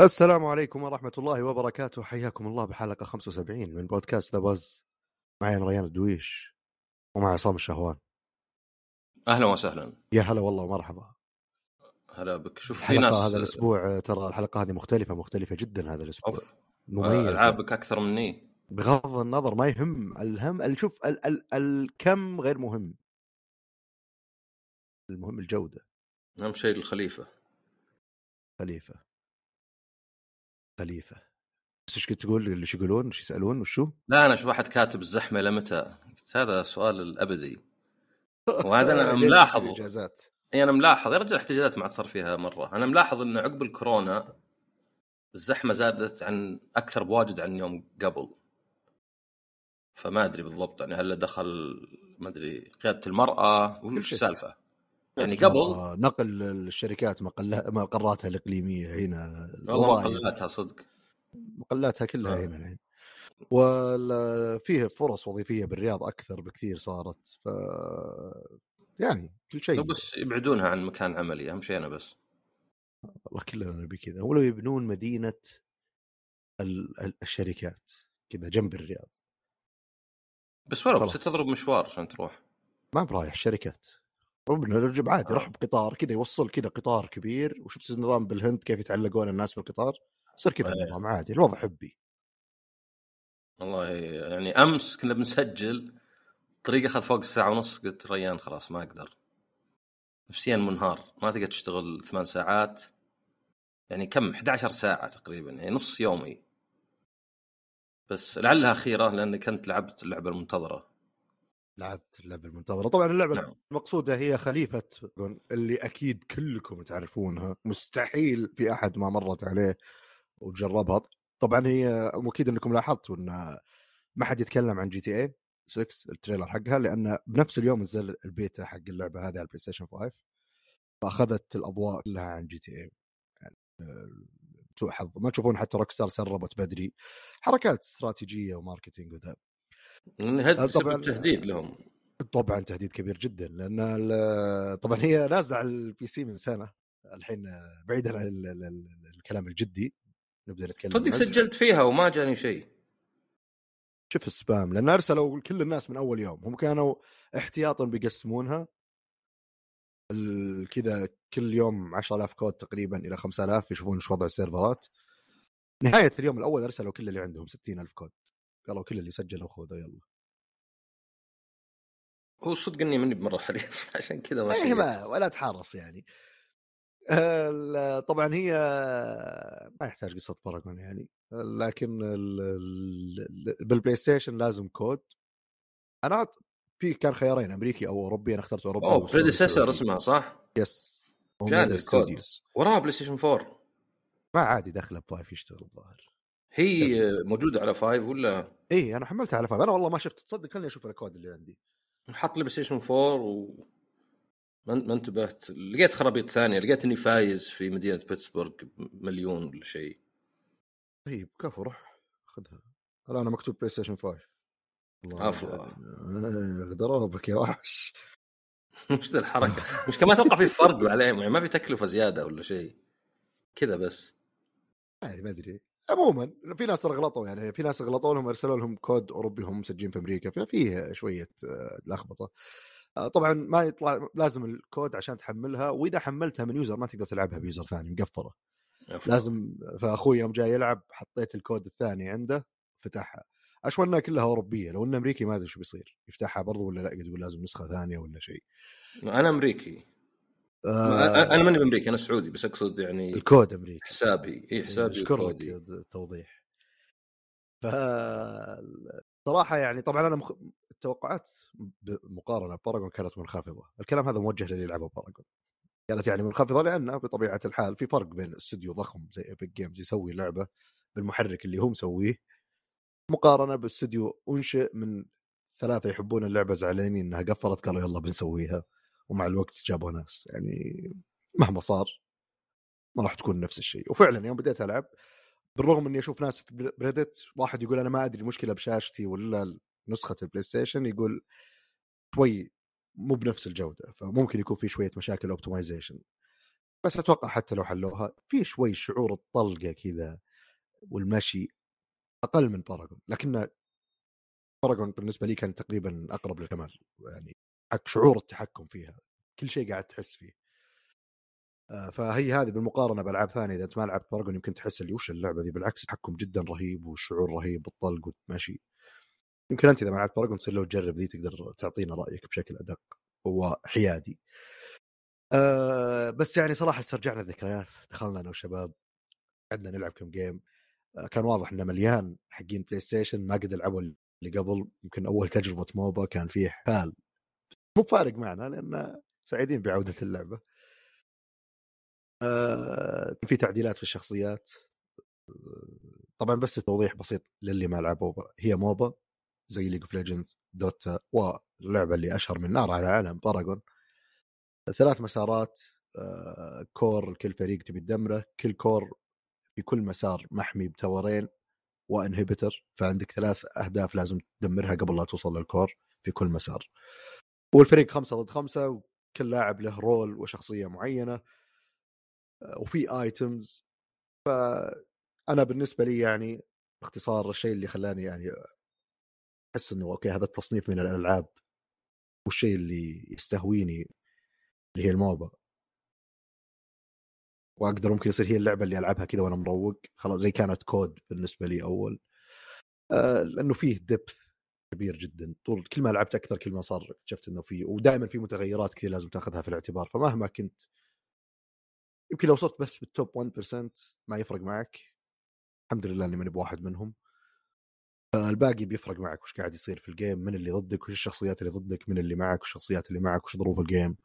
السلام عليكم ورحمة الله وبركاته. حياكم الله بحلقة 75 من بودكاست ذا باز معي أنا ريان الدويش ومع عصام الشهوان. أهلا وسهلا. يا هلا والله ومرحبا. هلا بك. شوف في ناس هذا الأسبوع ترى الحلقة هذه مختلفة مختلفة جدا هذا الأسبوع. أوف. مميزة ألعابك أكثر مني؟ بغض النظر ما يهم الهم ال- شوف ال ال الكم غير مهم. المهم الجودة. أهم شيء الخليفة. خليفة. خليفة. بس إيش كنت تقول؟ اللي شو يقولون؟ إيش يسألون؟ وشو؟ لا أنا شوف واحد كاتب الزحمة إلى متى قلت هذا سؤال الأبدي. وهذا أنا ملاحظ اجازات إي أنا ملاحظ. يا رجل احتجاجات ما عاد صار فيها مرة. أنا ملاحظ انه عقب الكورونا الزحمة زادت عن أكثر بواجد عن يوم قبل. فما أدري بالضبط يعني هل دخل ما أدري قيادة المرأة وش. السالفة؟ يعني قبل نقل الشركات مقل- مقراتها الإقليمية هنا والله. مقلاتها صدق. مقلاتها كلها آه. هنا الحين. وفيه فرص وظيفية بالرياض أكثر بكثير صارت ف يعني كل شيء. لو بس يبعدونها عن مكان عملي أهم شيء أنا بس. والله كلنا نبي كذا. ولو يبنون مدينة ال- ال- الشركات كذا جنب الرياض. بس ولو. بس تضرب مشوار عشان تروح. ما برايح الشركات. ابن رجب عادي آه. راح بقطار كذا يوصل كذا قطار كبير وشفت النظام بالهند كيف يتعلقون الناس بالقطار؟ يصير كذا إيه. النظام عادي الوضع حبي. والله يعني أمس كنا بنسجل الطريق أخذ فوق الساعة ونص قلت ريان خلاص ما أقدر. نفسيا منهار ما تقدر تشتغل ثمان ساعات. يعني كم؟ 11 ساعة تقريبا يعني نص يومي. بس لعلها أخيرة لاني كنت لعبت اللعبة المنتظرة. لعبت اللعبة المنتظرة. طبعا اللعبة نعم. المقصودة هي خليفة اللي أكيد كلكم تعرفونها. مستحيل في أحد ما مرت عليه وجربها. طبعا هي واكيد أنكم لاحظتوا إن ما حد يتكلم عن GTA 6 ال trailer حقها لأن بنفس اليوم نزل البيتا حق اللعبة هذه على ال PlayStation 5 فأخذت الأضواء كلها عن GTA يعني آه، سوء حظ ما تشوفون حتى Rockstar سربت بدري. حركات استراتيجية و marketing وذا. هذا آه، بسبب طبعاً. التهديد لهم. طبعا تهديد كبير جدا لأن طبعا هي نازلة على ال PC من سنة الحين بعيدا عن ال- ال- ال- الكلام الجدي نبدأ نتكلم صدق سجلت فيها وما جاني شيء. شوف ال spam لأن أرسلوا كل الناس من أول يوم هم كانوا احتياطا بيقسمونها. كذا كل يوم 10000 كود تقريبا إلى 5000 يشوفون إيش وضع السيرفرات. نهاية اليوم الأول أرسلوا كل اللي عندهم 60000 كود. قالوا كل اللي سجلوا خذوا يلا. هو صدق إني ماني بمرة حريص عشان كذا ما إيه شيكت. ما ولا تحرص يعني. طبعا هي ما يحتاج قصة Paragon يعني لكن ال- ال- بال PlayStation لازم كود. أنا في كان خيارين أمريكي أو أوروبي أنا اخترت اوروبي أوه Predecessor. اسمها صح؟ yes ال code. وراها PlayStation 4 ما عادي داخله ب five يشتغل الظاهر. هي موجوده على 5 ولا؟ اي أنا حملتها على five أنا والله ما شفت. تصدق خليني أشوف الكود اللي عندي. حط لي PlayStation 4 و ما انتبهت. لقيت خرابيط ثانية. لقيت إني فايز في مدينة بيتسبورغ مليون ولا شيء. طيب كفو روح خذها. الآن مكتوب بلاي ستيشن 5 عفوا. آه، غدروا بك يا وحش. مش ذا الحركة. مش كمان أتوقع في فرق عليهم يعني ما في تكلفة زيادة ولا شيء. كذا بس. يعني ما أدري. عموما في ناس غلطوا يعني في ناس غلطوا لهم أرسلوا لهم كود أوروبي هم مسجلين في أمريكا ففيه شوية آه، لخبطة. آه، طبعا ما يطلع لازم الكود عشان تحملها وإذا حملتها من user ما تقدر تلعبها ب user ثاني مقفله. لازم فأخوي يوم جاي يلعب حطيت الكود الثاني عنده فتحها. اشوى انها كلها أوروبية لو إنه أمريكي ما أدري شو بيصير يفتحها برضو ولا لا يقول لازم نسخة ثانية ولا شيء. أنا أمريكي. آه أنا ماني بأمريكي أنا سعودي بس أقصد يعني الكود أمريكي. حسابي. إي حسابي اشكرك وكودي. التوضيح ف صراحة يعني طبعا أنا مخ... التوقعات مقارنة ب Paragon كانت منخفضة. الكلام هذا موجه للي يلعبوا Paragon كانت يعني منخفضة لأن بطبيعة الحال في فرق بين استوديو ضخم زي Epic Games يسوي لعبة بالمحرك اللي هو مسويه مقارنة باستوديو انشئ من ثلاثة يحبون اللعبة زعلانين إنها قفلت قالوا يلا بنسويها. ومع الوقت جابوا ناس. يعني مهما صار ما راح تكون نفس الشيء. وفعلا يوم بديت ألعب بالرغم إني أشوف ناس في ب Reddit واحد يقول أنا ما أدري المشكلة بشاشتي ولا نسخة البلاي ستيشن يقول شوي مو بنفس الجودة. فممكن يكون في شوية مشاكل optimization بس أتوقع حتى لو حلوها في شوي شعور الطلقة كذا والمشي أقل من Paragon لكن Paragon بالنسبة لي كان تقريبا أقرب للكمال يعني حق شعور التحكم فيها كل شيء قاعد تحس فيه. آه، فهي هذه بالمقارنة بألعاب ثانية إذا أنت ما لعبت Paragon يمكن تحس اللي وش اللعبة ذي بالعكس التحكم جدا رهيب والشعور رهيب بالطلق والمشي. يمكن أنت إذا ما لعبت Paragon تصير لو تجرب ذي تقدر تعطينا رأيك بشكل أدق وحيادي. أه بس يعني صراحة استرجعنا الذكريات دخلنا أنا والشباب قعدنا نلعب كم game كان واضح إنه مليان حقين بلاي ستيشن ما قد لعبوا اللي قبل. يمكن أول تجربة MOBA كان فيه حال. مو فارق معنا لأن سعيدين بعودة اللعبة. آه في تعديلات في الشخصيات. طبعا بس توضيح بسيط للي ما لعبوا. هي MOBA زي League of Legends Dota واللعبة اللي أشهر من نار على العلم Paragon ثلاث مسارات آه core كل فريق تبي تدمره. كل core في كل مسار محمي ب tower ين و inhibitor فعندك ثلاث أهداف لازم تدمرها قبل لا توصل لل core في كل مسار. والفريق خمسة ضد خمسة وكل لاعب له role وشخصية معينة وفي items فأنا بالنسبة لي يعني باختصار الشيء اللي خلاني يعني أحس إنه okay هذا التصنيف من الألعاب والشيء اللي يستهويني اللي هي ال MOBA. واقدر ممكن يصير هي اللعبة اللي ألعبها كذا وأنا مروق. خلاص زي كانت COD بالنسبة لي أول. آه لأنه فيه depth كبير جدا. طول كل ما لعبت أكثر كل ما صار شفت إنه في ودائما في متغيرات كثير لازم تاخذها في الاعتبار. فمهما كنت يمكن لو صرت بس بال top 1% ما يفرق معك. الحمد لله إني ماني بواحد منهم. الباقي بيفرق معك وش قاعد يصير في ال game من اللي ضدك وش الشخصيات اللي ضدك من اللي معك وش الشخصيات اللي معك وش ظروف ال game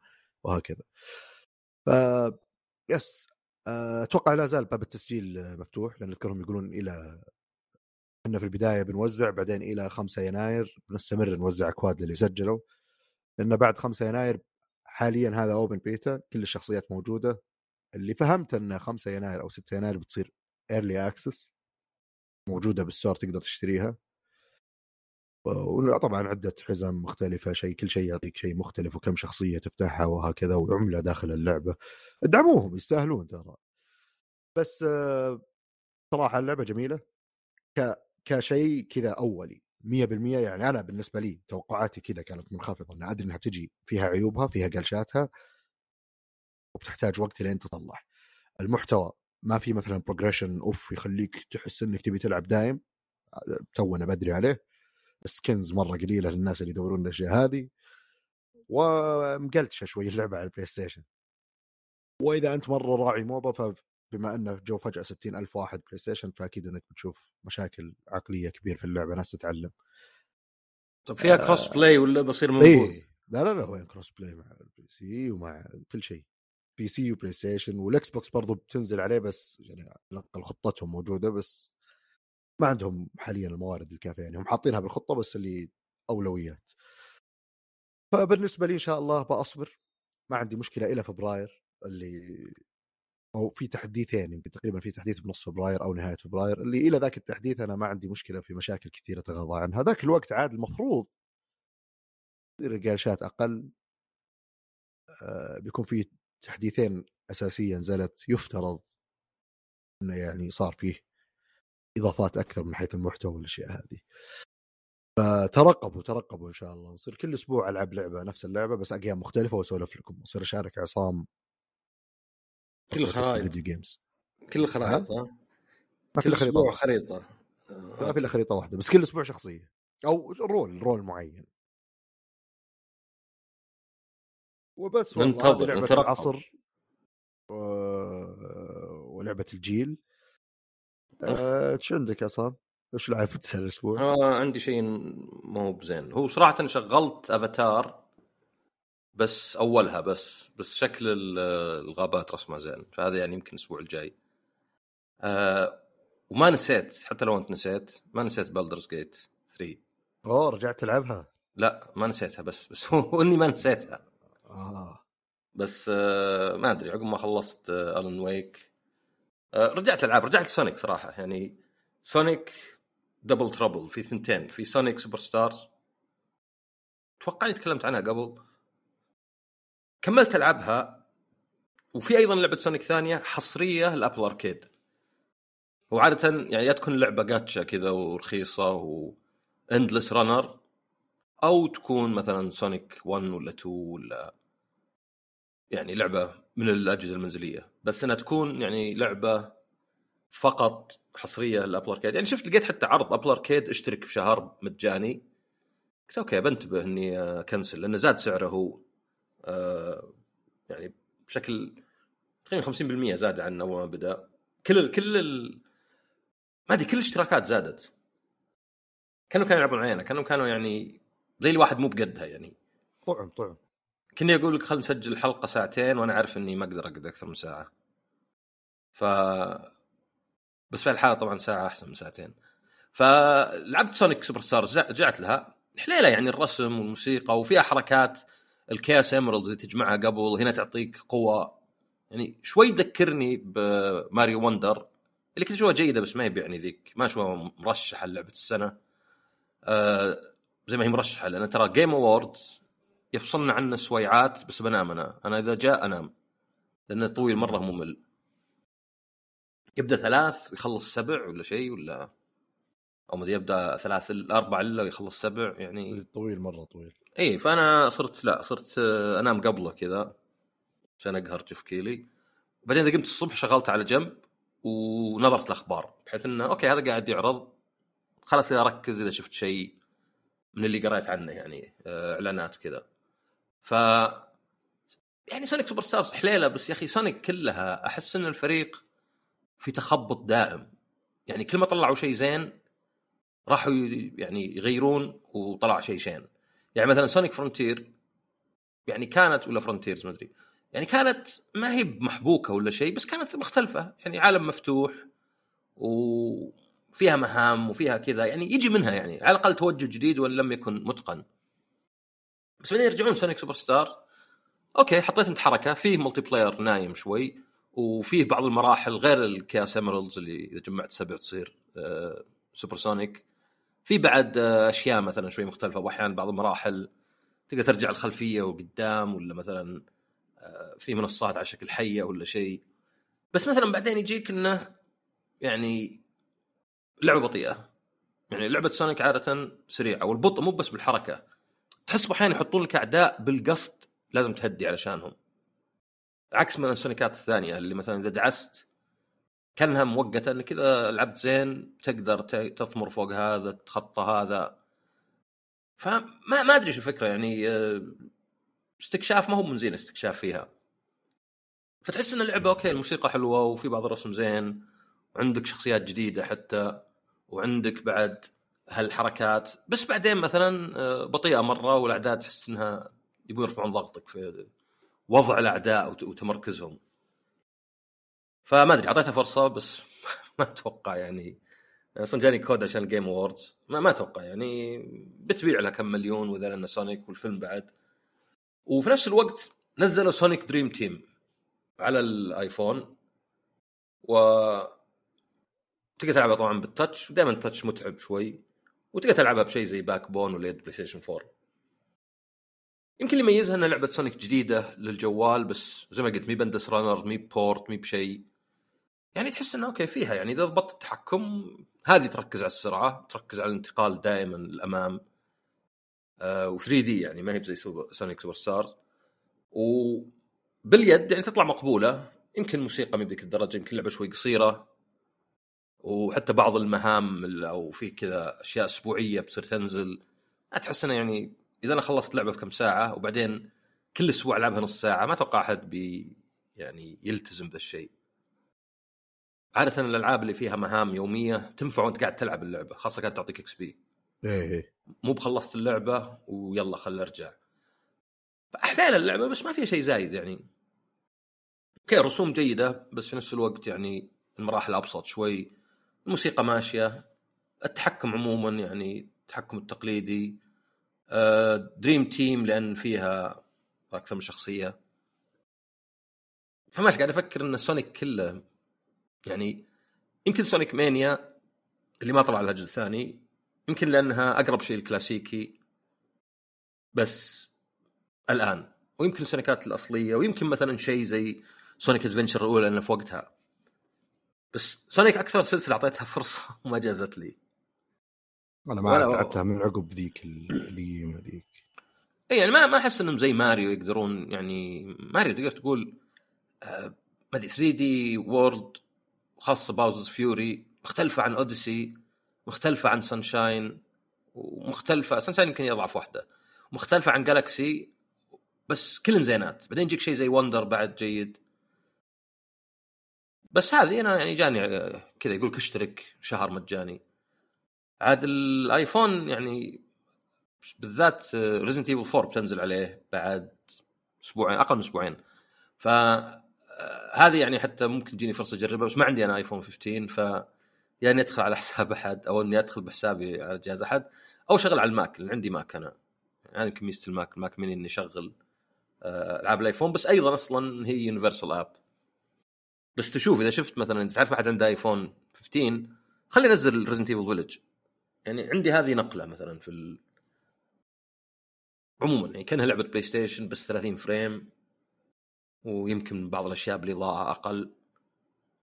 وهكذا. ف yes أتوقع لا زال باب التسجيل مفتوح لأن أذكرهم يقولون إلى إحنا في البداية بنوزع بعدين إلى 5 يناير بنستمر نوزع أكواد للي سجلوا. لأن بعد 5 يناير حاليا هذا open beta كل الشخصيات موجودة. اللي فهمت إن 5 يناير أو 6 يناير بتصير early access موجودة بال store تقدر تشتريها. وطبعا عدة حزم مختلفة شيء كل شيء يعطيك شيء مختلف وكم شخصية تفتحها وهكذا وعملة داخل اللعبة. ادعموهم يستاهلون ترى. بس صراحة اللعبة جميلة. ك كشيء كذا أولي 100% يعني أنا بالنسبة لي توقعاتي كذا كانت منخفضة أنا أدري إنها بتجي فيها عيوبها فيها قلشاتها وبتحتاج وقت لين تطلع. المحتوى ما في مثلا بروجريشن أوف يخليك تحس إنك تبي تلعب دايم تونا بدري عليه. سكنز مرة قليلة للناس اللي يدورون الأشياء هذه ومقلتشة شوي اللعبة على البلاي ستيشن وإذا أنت مرة راعي موبا فبما انه جو فجأة 60 ألف واحد بلاي ستيشن فأكيد إنك بتشوف مشاكل عقلية كبير في اللعبة ناس تتعلم. طب فيها آه. كروس بلاي ولا بصير موجود؟ إيه. لا لا لا وين cross play مع ال PC ومع كل شيء. PC وبلاي ستيشن وال Xbox برضو بتنزل عليه بس يعني خطتهم موجودة بس ما عندهم حاليا الموارد الكافية يعني هم حاطينها بالخطة بس اللي أولويات. فبالنسبة لي إن شاء الله بأصبر ما عندي مشكلة إلى فبراير اللي هو في تحديثين يمكن تقريبا في تحديث بنص فبراير أو نهاية فبراير اللي إلى ذاك التحديث أنا ما عندي مشكلة في مشاكل كثيرة اتغاضى عنها. ذاك الوقت عاد المفروض الجالشات أقل آه بيكون في تحديثين اساسيه نزلت يفترض إنه يعني صار فيه إضافات أكثر من حيث المحتوى والأشياء هذه. فترقبوا ترقبوا إن شاء الله. نصير كل أسبوع ألعب لعبة نفس اللعبة بس اقيام مختلفة وأسولف لكم. أصير أشارك عصام كل الخرائط فيديو جيمز كل الخرائط ها؟ ما كل أسبوع خريطة. ما في إلا خريطة واحدة بس كل أسبوع شخصية. أو role role معين. وبس والله ننتظر، لعبة نترقب. العصر. و... ولعبة الجيل. أه... إيش عندك يا عصام؟ إيش لعبت هالاسبوع؟ آه عندي شيء مو هو بزين. هو صراحة شغلت أفاتار بس أولها بس بس شكل ال- الغابات رسمها زين فهذا يعني يمكن الأسبوع الجاي. آه وما نسيت حتى لو أنت نسيت ما نسيت Baldur's Gate 3 أوه رجعت تلعبها؟ لا ما نسيتها بس بس هو إني ما نسيتها. آه. بس آه ما أدري عقب ما خلصت آه Alan Wake آه رجعت العاب رجعت Sonic صراحة. يعني Sonic double trouble في ثنتين في Sonic Superstars أتوقع إني تكلمت عنها قبل. كملت العبها وفي أيضا لعبة Sonic ثانية حصرية ل Apple Arcade. وعادة يعني يا تكون لعبة جاتشا كذا ورخيصة و endless runner أو تكون مثلا Sonic 1 ولا 2 ولا يعني لعبة من الأجهزة المنزلية. بس إنها تكون يعني لعبة فقط حصرية ل Apple Arcade. يعني شفت لقيت حتى عرض Apple Arcade اشترك بشهر مجاني. قلت okay بنتبه إني أ cancel لأنه زاد سعره هو. آه يعني بشكل تقريبا 50% زاد عن أول ما بدأ. كل ال كل ال ما أدري كل الاشتراكات زادت. كانوا كانوا يلعبون علينا. كانوا كانوا يعني زي الواحد مو بقدها يعني. طعم طعم. كني أقول لك خلينا نسجل الحلقة ساعتين وأنا عارف إني ما أقدر أقعد أكثر من ساعة. ف بس في الحالة طبعا ساعة أحسن من ساعتين. فلعبت Sonic Superstars رجعت لها. حليلة يعني الرسم والموسيقى وفيها حركات ال Chaos Emerald اللي تجمعها قبل هنا تعطيك قوة. يعني شوي تذكرني ب Mario Wonder اللي كنت اشوفها جيدة بس ما هي يعني ذيك. ما اشوفها مرشحة لعبه السنة. آه زي ما هي مرشحة لأن ترى Game Awards يفصلنا عنه سويعات بس بنام أنا أنا إذا جاء أنام لأنه طويل مرة ممل. يبدأ ثلاث ويخلص سبع ولا شيء ولا؟ أو مدري يبدأ ثلاث أربع إلا ويخلص سبع يعني طويل مرة طويل. إي فأنا صرت لا صرت أنام قبله كذا عشان أقهر Geoff Keighley. بعدين إذا قمت الصبح شغلت على جنب ونظرت الأخبار بحيث إنه okay هذا قاعد يعرض. خلاص أركز إذا شفت شيء من اللي قريت عنه يعني إعلانات وكذا. ف يعني Sonic Superstars حليلة بس يا أخي Sonic كلها أحس إن الفريق في تخبط دائم. يعني كل ما طلعوا شيء زين راحوا يعني يغيرون وطلع شيء شين. يعني مثلا Sonic Frontier يعني كانت ولا Frontiers ما أدري يعني كانت ما هي محبوكة ولا شيء بس كانت مختلفة. يعني عالم مفتوح وفيها مهام وفيها كذا يعني يجي منها يعني على الأقل توجه جديد وإن لم يكن متقن. بس بعدين يرجعون Sonic Superstar okay حطيت انت حركة. فيه multiplayer نايم شوي وفيه بعض المراحل غير ال Chaos Emeralds اللي إذا جمعت سبع تصير آه Super Sonic في بعد آه أشياء مثلا شوي مختلفة. واحيانا بعض المراحل تقدر ترجع الخلفية وقدام ولا مثلا آه في منصات على شكل حية ولا شيء. بس مثلا بعدين يجيك إنه يعني لعبة بطيئة. يعني لعبة Sonic عادة سريعة والبطء مو بس بالحركة. تحس أحيانا يحطون لك أعداء بالقصد لازم تهدي علشانهم. عكس من السونيكات الثانية اللي مثلا إذا دعست كأنها مؤقته إنك إذا لعبت زين تقدر تطمر فوق هذا تخطى هذا. فما ما أدري إيش الفكرة يعني استكشاف ما هو من زين استكشاف فيها. فتحس إن اللعبة أوكي الموسيقى حلوة وفي بعض الرسم زين وعندك شخصيات جديدة حتى وعندك بعد هالحركات. بس بعدين مثلا بطيئة مرة والأعداء تحس إنها يبغوا يرفعون ضغطك في وضع الأعداء وتمركزهم. فما أدري أعطيتها فرصة بس ما أتوقع يعني. أصلا جاني كود عشان ال Game Awards ما, ما أتوقع يعني. بتبيع لها كم مليون واذا لأن Sonic والفيلم بعد. وفي نفس الوقت نزلوا Sonic Dream Team على ال iPhone. و تقدر تلعبها طبعا بال touch ودائما ال touch متعب شوي. وتقدر تلعبها بشيء زي Backbone ولا PlayStation 4 يمكن اللي يميزها إنها لعبة Sonic جديدة للجوال بس زي ما قلت مي ب endless runner مي port مي بشيء. يعني تحس إنه okay فيها يعني إذا ضبطت التحكم هذه تركز على السرعة تركز على الانتقال دائما للأمام. آه و3D يعني ما هي زي Sonic Superstars وباليد يعني تطلع مقبولة. يمكن موسيقى ما بذيك الدرجة يمكن لعبه شوي قصيرة. وحتى بعض المهام أو في كذا أشياء أسبوعية بتصير تنزل. تحس إنه يعني إذا أنا خلصت لعبة في كم ساعة وبعدين كل أسبوع ألعبها نص ساعة ما أتوقع أحد بي يعني يلتزم ذا الشيء. عادة الألعاب اللي فيها مهام يومية تنفع وأنت قاعد تلعب اللعبة خاصة كانت تعطيك XP. إيه مو بخلصت اللعبة ويلا خل أرجع. احلال اللعبة بس ما فيها شيء زايد يعني. okay رسوم جيدة بس في نفس الوقت يعني المراحل أبسط شوي. الموسيقى ماشية التحكم عموما يعني التحكم التقليدي Dream Team لأن فيها أكثر من شخصية. فماشي قاعد أفكر إن Sonic كله يعني يمكن Sonic Mania اللي ما طلع لها جزء ثاني يمكن لأنها أقرب شيء الكلاسيكي بس الآن. ويمكن سونيكات الأصلية ويمكن مثلا شيء زي Sonic Adventure الأولى لأنه في وقتها. بس Sonic أكثر سلسلة أعطيتها فرصة وما جازت لي. أنا ما لعبتها من عقب ذيك القديمه ذيك اي يعني ما ما أحس إنهم زي ماريو يقدرون يعني ماريو تقدر تقول آه، ما أدري 3D World خاصة Bowser's Fury مختلفة عن Odyssey مختلفة عن Sunshine ومختلفة Sunshine يمكن أضعف واحدة. مختلفة عن Galaxy بس كلهم زينات. بعدين يجيك شيء زي Wonder بعد جيد. بس هذه أنا يعني جاني آه، كذا يقولك اشترك شهر مجاني. عاد الآيفون يعني بالذات Resident Evil 4 بتنزل عليه بعد أسبوعين أقل من أسبوعين. ف آه، هذه يعني حتى ممكن تجيني فرصة أجربها بس ما عندي أنا آيفون 15 ف يا اني أدخل على حساب أحد أو إني أدخل بحسابي على جهاز أحد أو شغل على الماك لأن عندي ماك أنا. يعني يمكن ميزه الماك الماك ميني إني أشغل آه، ألعاب الآيفون بس أيضا أصلا هي universal app بس تشوف إذا شفت مثلا تعرف أحد عنده ايفون 15 خلي ينزل Resident Evil Village يعني عندي هذه نقلة مثلا في ال... عموما يعني كأنها لعبة بلاي ستيشن بس 30 frame ويمكن بعض الأشياء بالإضاءة أقل.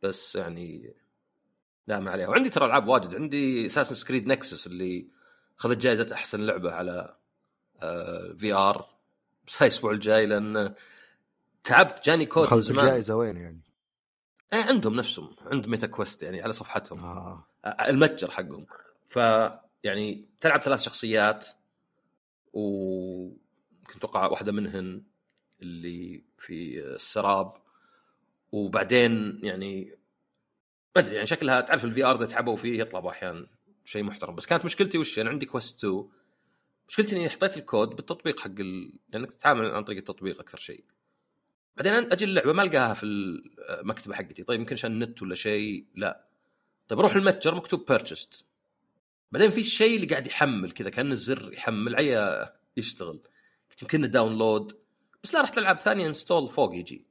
بس يعني لا ما عليها. وعندي ترى ألعاب واجد. عندي Assassin's Creed Nexus اللي اخذت جائزه أحسن لعبة على VR بس هاي الأسبوع الجاي لأن تعبت. جاني كود زمان. الجائزة وين يعني؟ إيه عندهم نفسهم عند Meta Quest يعني على صفحتهم. آه. المتجر حقهم. ف يعني تلعب ثلاث شخصيات ويمكن أتوقع واحدة منهن اللي في السراب. وبعدين يعني ما أدري يعني شكلها تعرف ال VR إذا تعبوا فيه يطلع أحيانا شيء محترم. بس كانت مشكلتي وش؟ أنا عندي Quest 2 مشكلتي إني حطيت الكود بالتطبيق حق ال... لأنك تتعامل عن طريق التطبيق أكثر شيء. بعدين أجي اللعبة ما ألقاها في المكتبة حقتي. طيب يمكن عشان النت ولا شيء؟ لا. طيب أروح المتجر مكتوب purchased بعدين في الشيء اللي قاعد يحمل كذا كأن الزر يحمل عيا يشتغل. قلت يمكن download بس لا رحت العاب ثانية install فوق يجي.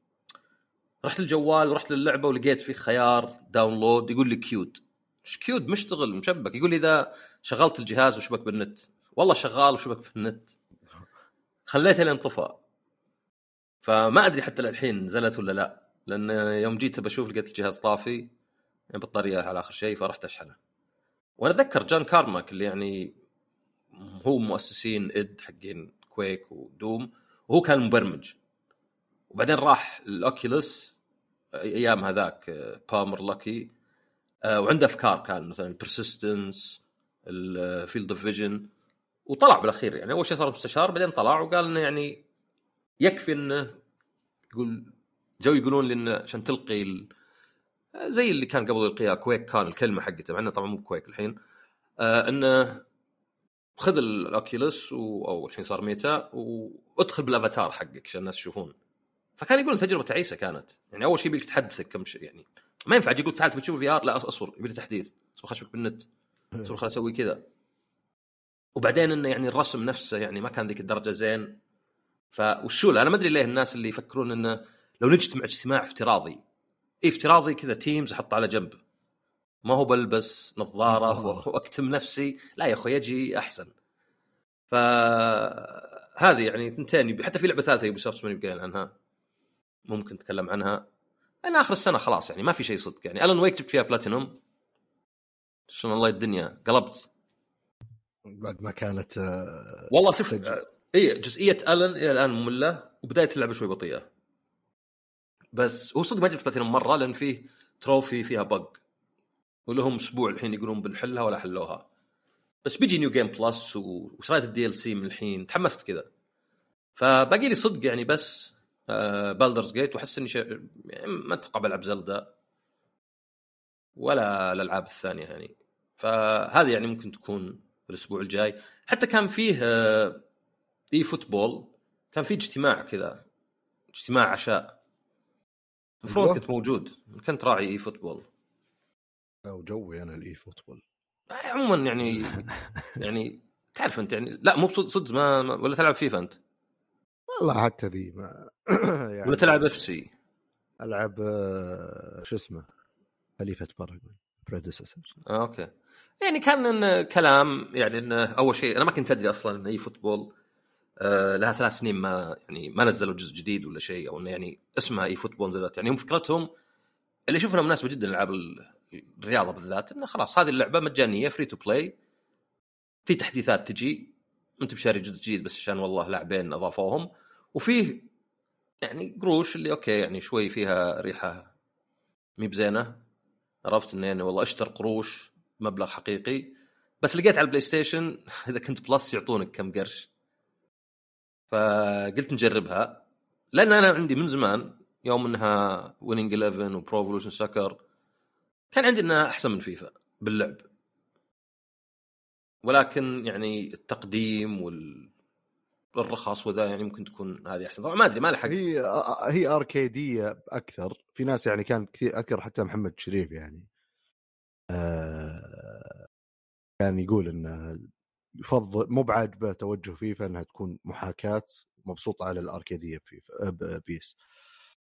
رحت الجوال ورحت للعبة ولقيت فيه خيار download يقول لي queued إيش queued مشتغل مشبك. يقول لي إذا شغلت الجهاز وشبك بالنت. والله شغال وشبك بالنت. خليته لين طفى. فما أدري حتى الحين نزلت ولا لا لأن يوم جيت بشوف لقيت الجهاز طافي يعني بطارية على آخر شيء فرحت أشحنه. وأنا أتذكر John Carmack اللي يعني هو مؤسسين إد حقين كويك ودوم وهو كان مبرمج. وبعدين راح الاوكيوليس أيام هذاك بامر لاكي وعنده أفكار كان مثلا البرسيستنس الفيلد اوف فيجن وطلع بالأخير يعني. أول شيء صار مستشار بعدين طلع وقال إنه يعني يكفي إنه يقول جو يقولون لي إنه عشان تلقي ال... زي اللي كان قبل يلقيها كويك كان الكلمة حقته مع إنه طبعا مو كويك الحين. آه إنه خذ ال Oculus و... أو الحين صار Meta وادخل بالأفاتار حقك عشان الناس يشوفون. فكان يقول تجربة تعيسه كانت. يعني أول شيء يبيك تحدثك كم شيء يعني ما ينفع يقول تعال تبي تشوف VR لا أصبر يبي تحديث. أصبر خشبك بالنت. أصبر خل أسوي كذا. وبعدين إنه يعني الرسم نفسه يعني ما كان ذيك الدرجة زين. فوشو أنا ما أدري ليه الناس اللي يفكرون إنه لو نجتمع اجتماع افتراضي. اي افتراضي كذا تيمز أحطه على جنب. ما هو بلبس نظارة وأكتم نفسي. لا يا أخوي يجي أحسن. فهذه يعني ثنتين حتى في لعبة ثالثة يوبي سوفت ما عنها. ممكن نتكلم عنها. أنا آخر السنة خلاص يعني ما في شيء صدق يعني. الون ويك جبت فيها بلاتينوم شلون الله الدنيا؟ قلبت. بعد ما كانت آه والله شوف اي جزئية ألن إلى الآن ممله وبداية اللعبة شوي بطيئة. بس هو صدق ما جبت بلاتينوم مرة لأن فيه تروفي فيها بق ولهم أسبوع الحين يقولون بنحلها ولا حلوها. بس بيجي نيو جيم بلس وشريت الدي ال سي من الحين تحمست كذا. فباقي لي صدق يعني بس آه بالدرز جيت وأحس إني. يعني ما أتوقع بلعب زلدا ولا الألعاب الثانية يعني. فهذه يعني ممكن تكون الأسبوع الجاي. حتى كان فيه آه إي فوتبول كان فيه اجتماع كذا اجتماع عشاء. المفروض كنت موجود كنت راعي إي فوتبول. أو جوي أنا الاي فوتبول. عموما يعني يعني تعرف أنت يعني لا مو صدق ما, ما ولا تلعب فيفا أنت؟ والله حتى ذي ما يعني ولا تلعب إف سي؟ ألعب شو اسمه خليفة باراجون بريديسيسور آه أوكي. يعني كان إن كلام يعني انه أول شيء أنا ما كنت أدري أصلا إن eFootball آه، لها ثلاث سنين ما يعني ما نزلوا جزء جديد ولا شيء أو إنه يعني اسمها eFootball نزلت يعني هم فكرتهم اللي اشوفها مناسبة جدا لالعاب الرياضة بالذات إنه خلاص هذه اللعبة مجانية free to play في تحديثات تجي أنت بشاري جزء جديد بس عشان والله لاعبين أضافوهم وفيه يعني قروش اللي okay يعني شوي فيها ريحة مي ب زينة. عرفت إنه يعني والله أشتر قروش مبلغ حقيقي. بس لقيت على البلاي ستيشن إذا كنت Plus يعطونك كم قرش. فقلت نجربها. لأن أنا عندي من زمان يوم إنها Winning 11 و Pro Evolution Soccer كان عندي إنها أحسن من فيفا باللعب. ولكن يعني التقديم وال الرخص وذا يعني ممكن تكون هذه أحسن. طبعا ما أدري ما لحق هي هي اركيديه أكثر. في ناس يعني كان كثير اذكر حتى محمد شريف يعني آه كان يقول انه يفضل مو بعاجبه توجه فيفا إنها تكون محاكاة مبسوطه على الأركيدية بفيفا PES.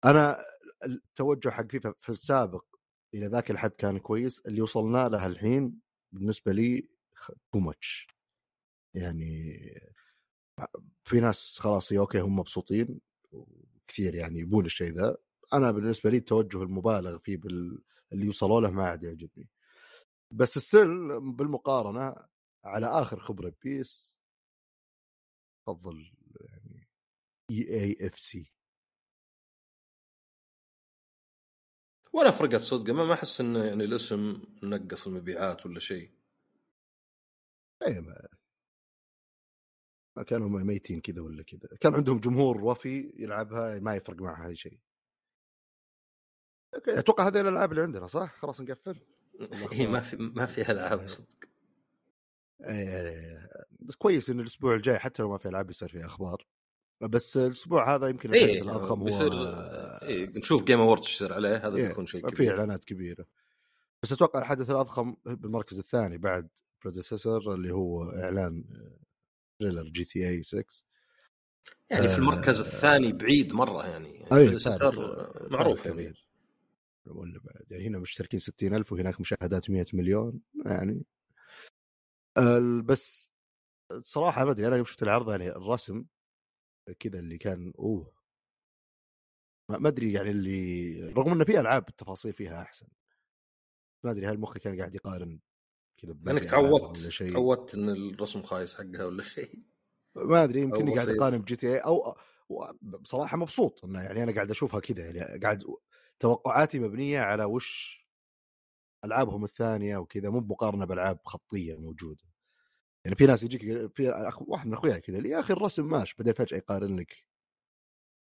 أنا التوجه حق فيفا في السابق إلى ذاك الحد كان كويس اللي وصلنا له الحين بالنسبة لي too much يعني في ناس خلاص okay هم مبسوطين وكثير يعني يبون الشيء ذا. أنا بالنسبة لي التوجه المبالغ فيه بال... اللي وصلوا له ما عاد يعجبني. بس السل بالمقارنة على آخر خبرة PES افضل يعني EA FC ولا فرقت صدق ما أحس انه يعني الاسم نقص المبيعات ولا شيء. اي ما ما كانوا ميتين كذا ولا كذا. كان عندهم جمهور وفي يلعبها ما يفرق معها أي شيء. أتوقع هذه الألعاب اللي عندنا صح؟ خلاص نقفل. اي ما في ما في ألعاب صدق. إيه بس كويس ان الأسبوع الجاي حتى لو ما في ألعاب يصير في أخبار. بس الأسبوع هذا يمكن إيه الأضخم هو بيصير إيه نشوف Game Awards يصير عليه هذا إيه بيكون شيء في كبير. إعلانات كبيرة. بس أتوقع الحدث الأضخم بالمركز الثاني بعد Predecessor اللي هو إعلان trailer GTA 6 يعني في المركز آه، الثاني بعيد مرة يعني, يعني Predecessor فارق- معروف يعني. ولا بعد يعني هنا مشتركين 60000 وهناك مشاهدات 100 مليون يعني بس صراحة ما أدري أنا يوم شفت العرض يعني الرسم كذا اللي كان أوه! ما أدري يعني اللي رغم إنه في ألعاب التفاصيل فيها أحسن. ما أدري هل مخي كان قاعد يقارن كذا لأنك تعودت تعودت إن الرسم خايس حقها ولا شيء. ما أدري يمكن قاعد. أقارن بجي تي اي أو بصراحة مبسوط إنه يعني أنا قاعد أشوفها كذا يعني قاعد توقعاتي مبنية على وش ألعابهم الثانية وكذا مو بمقارنة بألعاب خطية موجودة. يعني في ناس يجيك في. واحد من أخوياي كذا يا أخي الرسم ماشي بعدين فجأة يقارن لك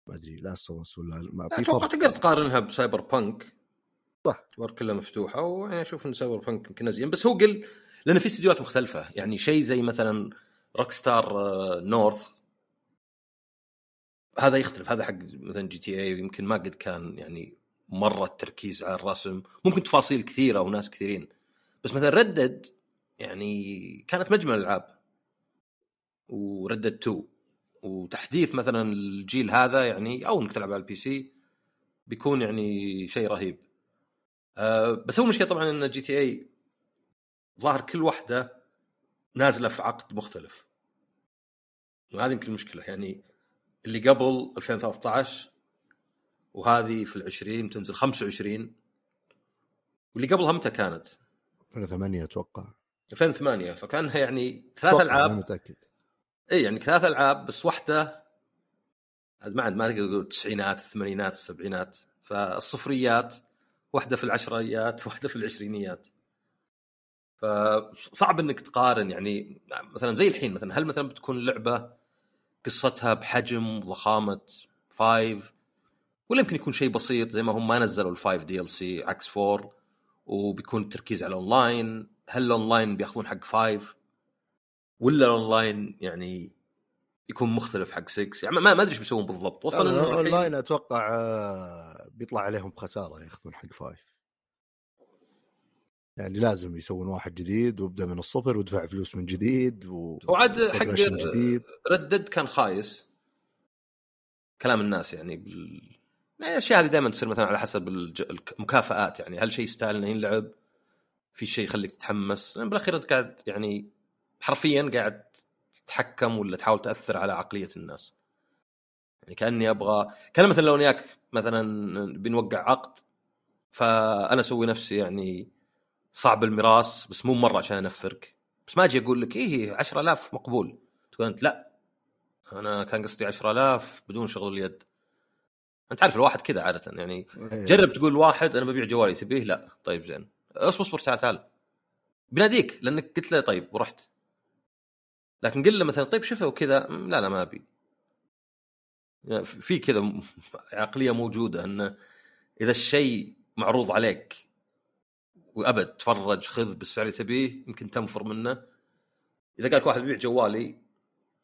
ما أدري Last of Us ولا ما في أتوقع تقدر تقارنها ب Cyberpunk. صح. الأدوار كلها مفتوحة ويعني أشوف إن Cyberpunk يمكن أزين. بس هو قل لأن في استديوهات مختلفة. يعني شيء زي مثلا Rockstar North. هذا يختلف. هذا حق مثلا GTA ويمكن ما قد كان يعني مره التركيز على الرسم. ممكن تفاصيل كثيرة وناس كثيرين. بس مثلا Red Dead يعني كانت مجمل الألعاب. و Red Dead 2 وتحديث مثلا الجيل هذا يعني أو إنك تلعب على ال PC بيكون يعني شيء رهيب. أه بس هو المشكلة طبعا إن GTA ظاهر كل واحدة نازلة في عقد مختلف. وهذه يمكن المشكلة. يعني اللي قبل 2013 وهذه في العشرين تنزل 25 واللي قبلها متى كانت؟ 2008 أتوقع. 2008 فكانها يعني ثلاث ألعاب. ما متأكد. اي يعني ثلاث ألعاب بس واحدة ما عاد ما تقدر تقول التسعينات الثمانينات السبعينات فالصفريات واحدة في العشريات واحدة في العشرينيات. فصعب إنك تقارن يعني مثلا زي الحين مثلا هل مثلا بتكون اللعبه قصتها بحجم ضخامة Five ولا يمكن يكون شيء بسيط زي ما هم ما نزلوا ال Five DLC عكس Four وبيكون التركيز على الاونلاين هل الاونلاين بياخذون حق Five ولا الاونلاين يعني يكون مختلف حق 6 يعني ما ما أدري إيش بيسوون بالضبط. وصل انه الحين- اونلاين أتوقع آه، بيطلع عليهم بخساره ياخذون حق Five يعني لازم يسوون واحد جديد وابدا من الصفر وادفع فلوس من جديد و وعاد حق جديد. Red Dead كان خايس. كلام الناس يعني بال... يعني الأشياء هذه دائما تصير مثلا على حسب. المكافآت يعني هل شيء يستاهل إنه ينلعب؟ في شيء يخليك تتحمس؟ يعني بالأخير أنت قاعد يعني حرفيا قاعد تتحكم ولا تحاول تأثر على عقلية الناس. يعني كأني أبغى كأن مثلا لو أنا وياك مثلا بنوقع عقد فأنا أسوي نفسي يعني صعب المراس بس مو مرة عشان أنفرك. بس ما أجي أقول لك إيه 10000 مقبول. تقول أنت لا أنا كان قصدي 10000 بدون شغل اليد. أنت عارف الواحد كذا عادة يعني إيه. جرب تقول واحد أنا ببيع جوالي تبيه؟ لا. طيب زين. اصبر اصبر تعال تعال. بناديك لأنك قلت له طيب ورحت. لكن قل له مثلا طيب شفه وكذا "م، لا لا ما أبي. يعني في كذا عقلية موجودة إنه إذا الشيء معروض عليك وأبد تفرج خذ بالسعر اللي تبيه يمكن تنفر منه. إذا قالك واحد بيبيع جوالي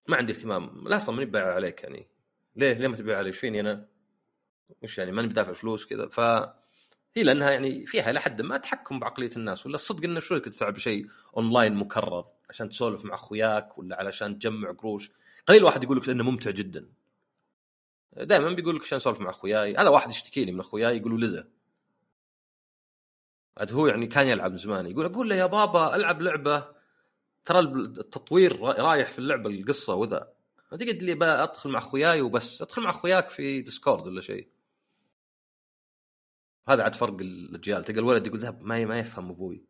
ما عندي اهتمام. لا أصلا ماني بايع عليك يعني. ليه؟ ليه ما تبيع علي؟ إيش فيني أنا؟ وش يعني ماني بدافع فلوس كذا. ف هي لأنها يعني فيها إلى حد ما تحكم بعقلية الناس ولا الصدق إنه شو تلعب شيء اونلاين مكرر عشان تسولف مع أخوياك ولا علشان تجمع قروش؟ قليل واحد يقول لك لأنه ممتع جدا. دائما بيقول لك عشان أسولف مع أخوياي. هذا واحد يشتكي لي من أخوياي يقول ولده عاد هو يعني كان يلعب من زمان يقول أقول له يا بابا ألعب لعبة. ترى التطوير را- رايح في اللعبة القصة وذا. تقعد لي أدخل مع أخوياي وبس أدخل مع أخوياك في Discord ولا شيء. هذا عاد فرق الاجيال تلقى الولد يقول ذهب ما ما يفهم أبوي.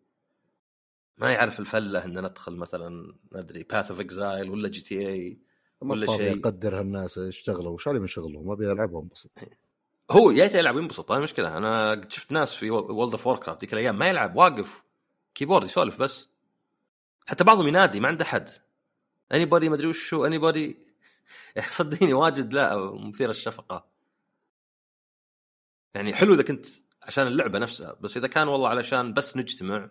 ما يعرف الفلة ان ندخل مثلا ما أدري Path of Exile ولا GTA ما ولا شيء. أقدر هالناس يشتغلوا. وش علي من شغلهم أبي العب وانبسط هو يا يلعب ينبسط هذه المشكلة أنا قد شفت ناس في World of Warcraft ذيك الأيام ما يلعب واقف. keyboard يسولف بس. حتى بعضهم ينادي ما عنده احد anybody ما أدري وشو anybody صدقيني واجد لا مثير الشفقة. يعني حلو إذا كنت عشان اللعبة نفسها. بس إذا كان والله علشان بس نجتمع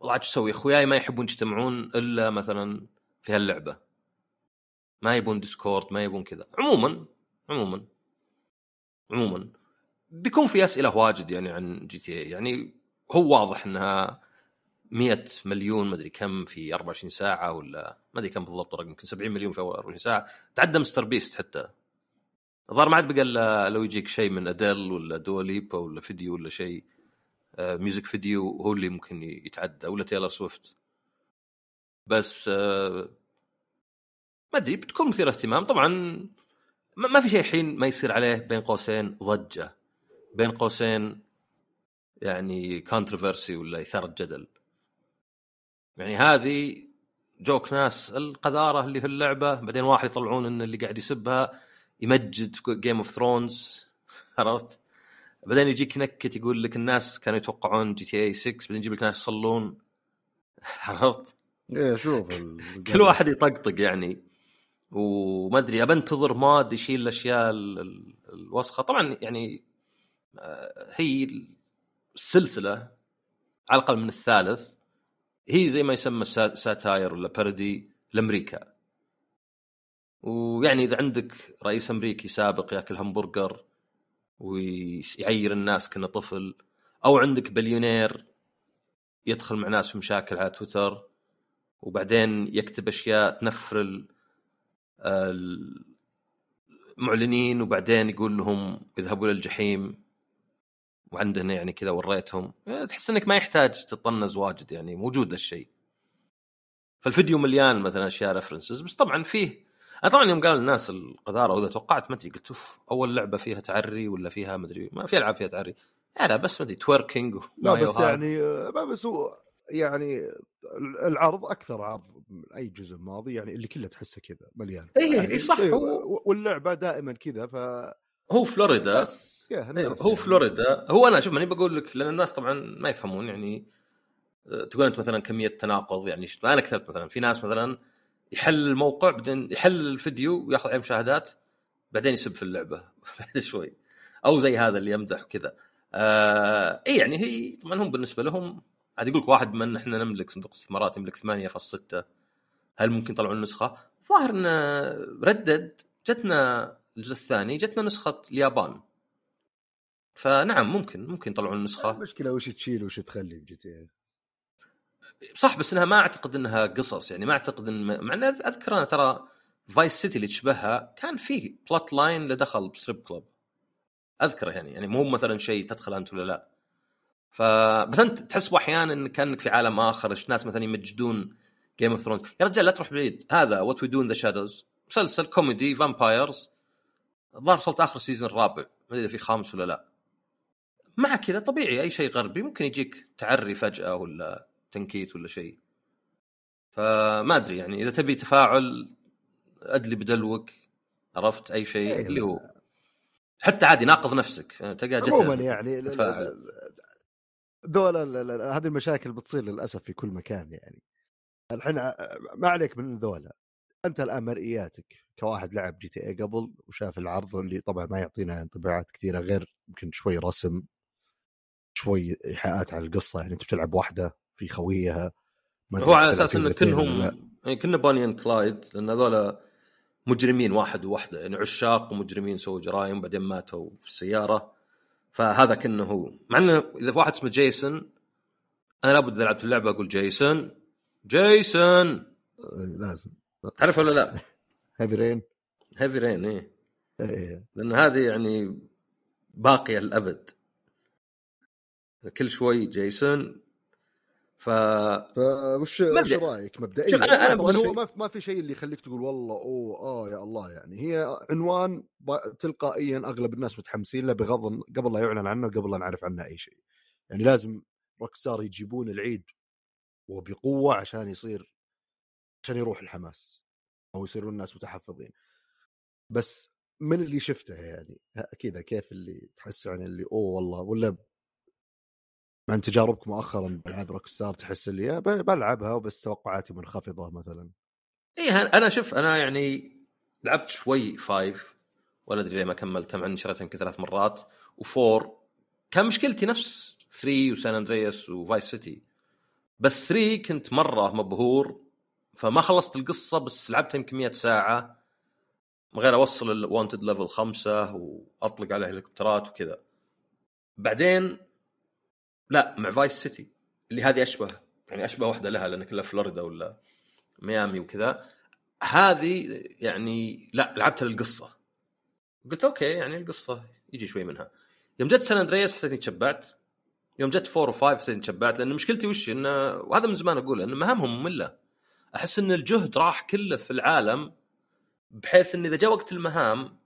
والله عاد شو أسوي؟ أخوياي ما يحبون يجتمعون إلا مثلا في هاللعبة. ما يبون Discord ما يبون كذا. عموما عموما عموما. بيكون في أسئلة واجد يعني عن GTA يعني هو واضح إنها 100 مليون مدري كم في 24 ساعة ولا ما أدري كم بالضبط الرقم يمكن 70 مليون في 24 ساعة. تعدى مستر بيست حتى. الظاهر ما عاد بقى إلا لو يجيك شيء من اديل ولا دوا ليبا ولا فيديو ولا شيء. آه، music video هو اللي ممكن يتعدى ولا تايلور سويفت بس آه، ما أدري بتكون مثير اهتمام. طبعا ما ما في شيء الحين ما يصير عليه بين قوسين ضجة. بين قوسين يعني controversy ولا إثارة جدل. يعني هذه joke ناس القذارة اللي في اللعبة بعدين واحد يطلعون إن اللي قاعد يسبها يمجد في Game of Thrones عرفت؟ بعدين يجيك نكت يقول لك الناس كانوا يتوقعون GTA 6 بعدين يجيب لك ناس يصلون. عرفت؟ إيه شوف كل واحد يطقطق يعني. وما أدري أبى أنتظر mod يشيل الأشياء ال- ال- الوسخة. طبعا يعني آه، هي السلسلة على الأقل من الثالث. هي زي ما يسمى سا- satire ولا parody لأمريكا. ويعني إذا عندك رئيس أمريكي سابق ياكل همبرجر ويعير الناس كأنه طفل أو عندك بليونير يدخل مع ناس في مشاكل على تويتر وبعدين يكتب أشياء تنفر ال- المعلنين وبعدين يقول لهم اذهبوا إلى الجحيم وعندنا يعني كذا وريتهم. تحس إنك ما يحتاج تطنز واجد يعني موجود الشيء فالفيديو مليان مثلا أشياء references بس طبعا فيه طبعا يوم قال الناس القذارة وإذا توقعت ما أدري قلت أوف أول لعبة فيها تعري ولا فيها ما أدري ما في ألعاب فيها تعري. لا لا بس ما أدري twerking لا بس يعني آه، ما بس هو يعني العرض أكثر عرض من أي جزء ماضي يعني اللي كله تحسه كذا مليان. إيه، يعني إيه، صح، إيه، هو- واللعبة دائما كذا ف هو فلوريدا. الناس هو يعني. فلوريدا. هو أنا شوف ماني بقول لك لأن الناس طبعا ما يفهمون يعني أه، تقول أنت مثلا كمية تناقض يعني أنا كتبت مثلا في ناس مثلا يحل الموقع بعدين يحل الفيديو وياخذ عليه مشاهدات بعدين يسب في اللعبة. بعد شوي. أو زي هذا اللي يمدح وكذا. آه إي يعني هي طبعا هم بالنسبة لهم عاد يقول لك واحد من إحنا نملك صندوق استثمارات يملك 8.6 هل ممكن يطلعون نسخة؟ ظاهر إن ردد جتنا الجزء الثاني جتنا نسخة اليابان. فنعم ممكن ممكن يطلعون نسخة. المشكلة وش تشيل وش تخلي بجي تي إيه. صح بس إنها ما أعتقد إنها قصص. يعني ما أعتقد إن مع إن أذكر أنا ترى Vice City اللي تشبهها كان في plot line له دخل ب strip club أذكره يعني. يعني مو مثلا شيء تدخل أنت ولا لا. ف بس أنت تحس أحيانا إن كأنك في عالم آخر ناس مثلا يمجدون Game of Thrones يا رجال لا تروح بعيد. هذا What We Do in the Shadows مسلسل كوميدي vampires الظاهر وصلت آخر season الرابع. ما أدري في خامس ولا لا. مع كذا طبيعي أي شيء غربي ممكن يجيك تعري فجأة ولا تنكيت ولا شيء فما أدري يعني إذا تبي تفاعل أدلي بدلوك عرفت أي شيء إيه، اللي. هو حتى عادي ناقض نفسك تلقى جت عموما يعني ال- ال- تفاعل. ال- ذول ال- ال- ال- هذه المشاكل بتصير للأسف في كل مكان يعني الحين ما عليك من ذولا أنت الآن مرئياتك كواحد لعب GTA قبل وشاف العرض اللي طبعا ما يعطينا انطباعات كثيرة غير يمكن شوي رسم شوي إيحاءات على القصة يعني أنت بتلعب واحدة في خويها. هو على أساس إن كلهم. يعني كنا Bonnie and Clyde لأن هذول مجرمين واحد وواحدة يعني عشاق ومجرمين سووا جرائم بعدين ماتوا في السيارة. فهذا كأنه هو. مع إنه إذا في واحد اسمه جيسون أنا لابد إذا لعبت اللعبة أقول جيسون. جيسون! آه، لازم. تعرف ولا لا؟ Heavy Rain Heavy Rain إيه إيه. لأن هذه يعني باقية للأبد. كل شوي جيسون ف وش أدري. رأيك مبدئيا؟ شوف، أنا- أنا طبعا هو ما ما في شيء اللي يخليك تقول والله أوه آه يا الله يعني. هي عنوان تلقائيا أغلب الناس متحمسين له بغض قبل لا يعلن عنه قبل لا نعرف عنه أي شيء. يعني لازم روك ستار يجيبون العيد وبقوة عشان يصير عشان يروح الحماس أو يصيرون الناس متحفظين. بس من اللي شفته يعني كذا كيف اللي تحس عن اللي أوه والله ولا عن تجاربك مؤخرا بألعاب Rockstar تحس اللي بلعبها وبس توقعاتي منخفضة مثلا. إيه أنا شوف أنا يعني لعبت شوي five ولا أدري ليه ما كملتها مع إني شريتها يمكن ثلاث مرات و four كان مشكلتي نفس 3 و San Andreas و Vice City بس 3 كنت مرة مبهور فما خلصت القصة بس لعبتها يمكن 100 ساعة من غير أوصل ال wanted level خمسة وأطلق على هليكوبترات وكذا. بعدين لا مع Vice City اللي هذه أشبه يعني أشبه واحدة لها لأن كلها فلوريدا ولا ميامي وكذا. هذه يعني لا لعبتها للقصة. قلت okay يعني القصة يجي شوي منها. يوم جت San Andreas حسيت اني تشبعت. يوم جت 4 و5 حسيت اني تشبعت لأن مشكلتي وش؟ انه وهذا من زمان أقول إن مهامهم مملة. أحس إن الجهد راح كله في العالم بحيث إن إذا جاء وقت المهام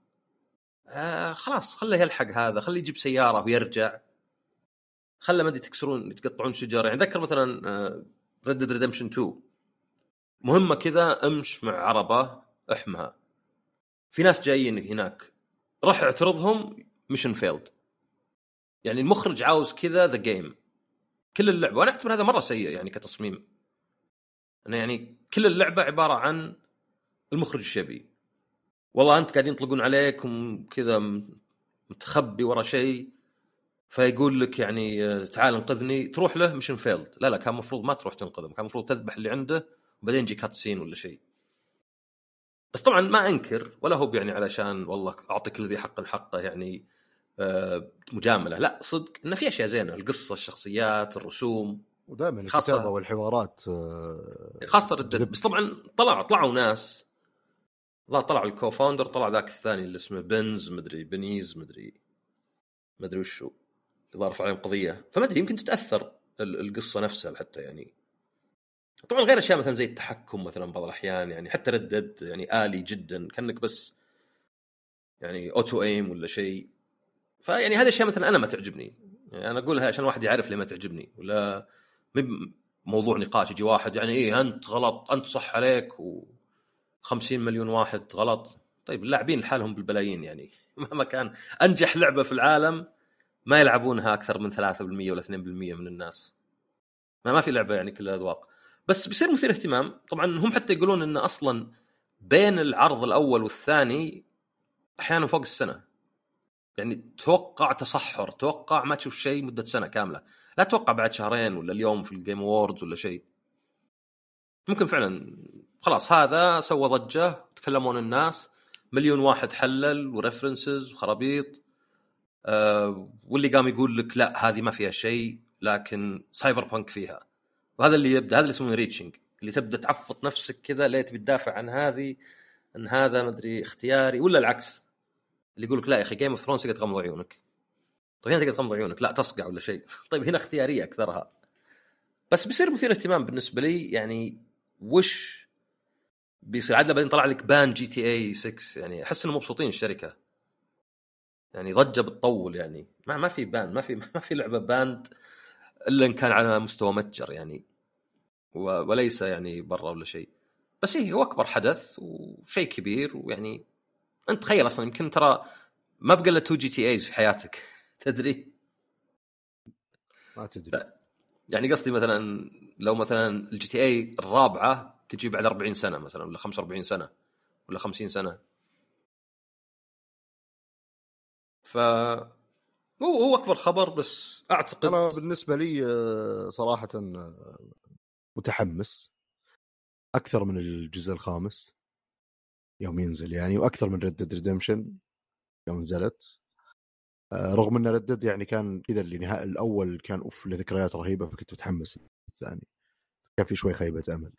آه خلاص خله يلحق هذا خليه يجيب سيارة ويرجع. خله ما أدري تكسرون تقطعون شجر يعني ذكر مثلا Red Dead Redemption 2 مهمة كذا أمش مع عربة أحمها. في ناس جايين هناك. روح اعترضهم mission failed يعني المخرج عاوز كذا the game كل اللعبة وأنا أعتبر هذا مرة سيء يعني كتصميم. أنا يعني كل اللعبة عبارة عن المخرج إيش يبي والله أنت قاعدين يطلقون عليك وكذا متخبي ورا شيء. فيقول لك يعني آه، تعال انقذني. تروح له mission failed. لا لا كان المفروض ما تروح تنقذه. كان المفروض تذبح اللي عنده وبعدين يجي cutscene ولا شيء. بس طبعا ما أنكر ولا هو يعني علشان والله اعطي كل ذي حق حقه يعني آه، مجاملة. لا صدق انه في أشياء زينة. القصة الشخصيات الرسوم. ودائما خاصة- الكتابه والحوارات آه، خاصة ردد. بس طبعا طلع طلعوا ناس. لا طلع ال co-founder طلع ذاك الثاني اللي اسمه بنز مدري بنيز مدري مدري وشو. اللي ظهر عليهم قضية. فما أدري يمكن تتأثر ال- القصة نفسها حتى يعني. طبعا غير أشياء مثلا زي التحكم مثلا بعض الأحيان يعني حتى Red Dead يعني آلي جدا كأنك بس يعني auto aim ولا شيء. فيعني هذه اشياء مثلا أنا ما تعجبني. يعني أنا أقولها عشان الواحد يعرف ليه ما تعجبني. ولا موضوع نقاش يجي واحد يعني إيه أنت غلط أنت صح عليك و 50 مليون واحد غلط. طيب اللاعبين لحالهم بالبلايين يعني. مهما كان أنجح لعبة في العالم ما يلعبونها أكثر من 3% ولا 2% من الناس. ما ما في لعبة يعني كلها اذواق بس بيصير مثير اهتمام. طبعا هم حتى يقولون إن أصلا بين العرض الأول والثاني أحيانا فوق السنة. يعني توقع تصحر توقع ما تشوف شيء مدة سنة كاملة. لا توقع بعد شهرين ولا اليوم في ال Game Awards ولا شيء. ممكن فعلا خلاص هذا سوى ضجة تكلمون الناس مليون واحد حلل و references وخرابيط. واللي قام يقول لك لا هذه ما فيها شيء لكن Cyberpunk فيها. وهذا اللي يبدأ هذا اللي يسمونه reaching اللي تبدأ تعفط نفسك كذا ليه تبي تدافع عن هذه ان هذا مدري اختياري ولا العكس. اللي يقول لك لا يا أخي Game of Thrones تقدر تغمض عيونك. طيب هنا تقدر تغمض عيونك لا تصقع ولا شيء. طيب هنا اختيارية أكثرها. بس بيصير مثير اهتمام بالنسبة لي يعني وش بيصير؟ عدله بعدين طلع لك ban GTA 6 يعني أحس انهم مبسوطين الشركة. يعني ضجة بتطول يعني. ما ما في ban ما في ما في لعبة banned إلا إن كان على مستوى متجر يعني. وليس يعني برا ولا شيء. بس إيه هو أكبر حدث وشيء كبير ويعني أنت تخيل أصلا يمكن ترى ما بقى إلا 2 GTAs في حياتك. تدري؟ ما تدري. يعني قصدي مثلا لو مثلا ال GTA الرابعة تجي بعد 40 سنة مثلا ولا 45 سنة ولا 50 سنة. ف هو هو أكبر خبر بس أعتقد أنا بالنسبة لي آه، صراحة آه، متحمس أكثر من الجزء الخامس يوم ينزل يعني وأكثر من Red Dead Redemption يوم نزلت. آه، رغم إن Red Dead يعني كان كذا اللي الأول كان أوف لذكريات رهيبة فكنت متحمس الثاني. كان في شوي خيبة أمل.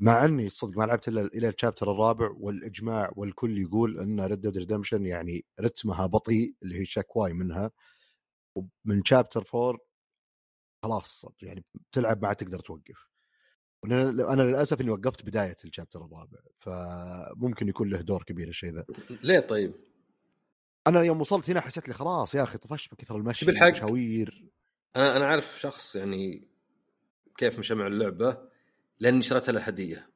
مع أني صدق ما لعبت إلا إلى ال chapter الرابع والإجماع والكل يقول أن Red Dead Redemption يعني رتمها بطيء اللي هي شكواي منها ومن chapter 4 خلاص يعني تلعب ما تقدر توقف. أنا للأسف إني وقفت بداية ال chapter الرابع فممكن يكون له دور كبير الشيء ذا. ليه طيب؟ أنا يوم وصلت هنا حسيت لي خلاص يا أخي طفشت من كثر المشي بالحق أنا أنا عارف شخص يعني كيف مشى مع اللعبة. لاني شريتها له هدية.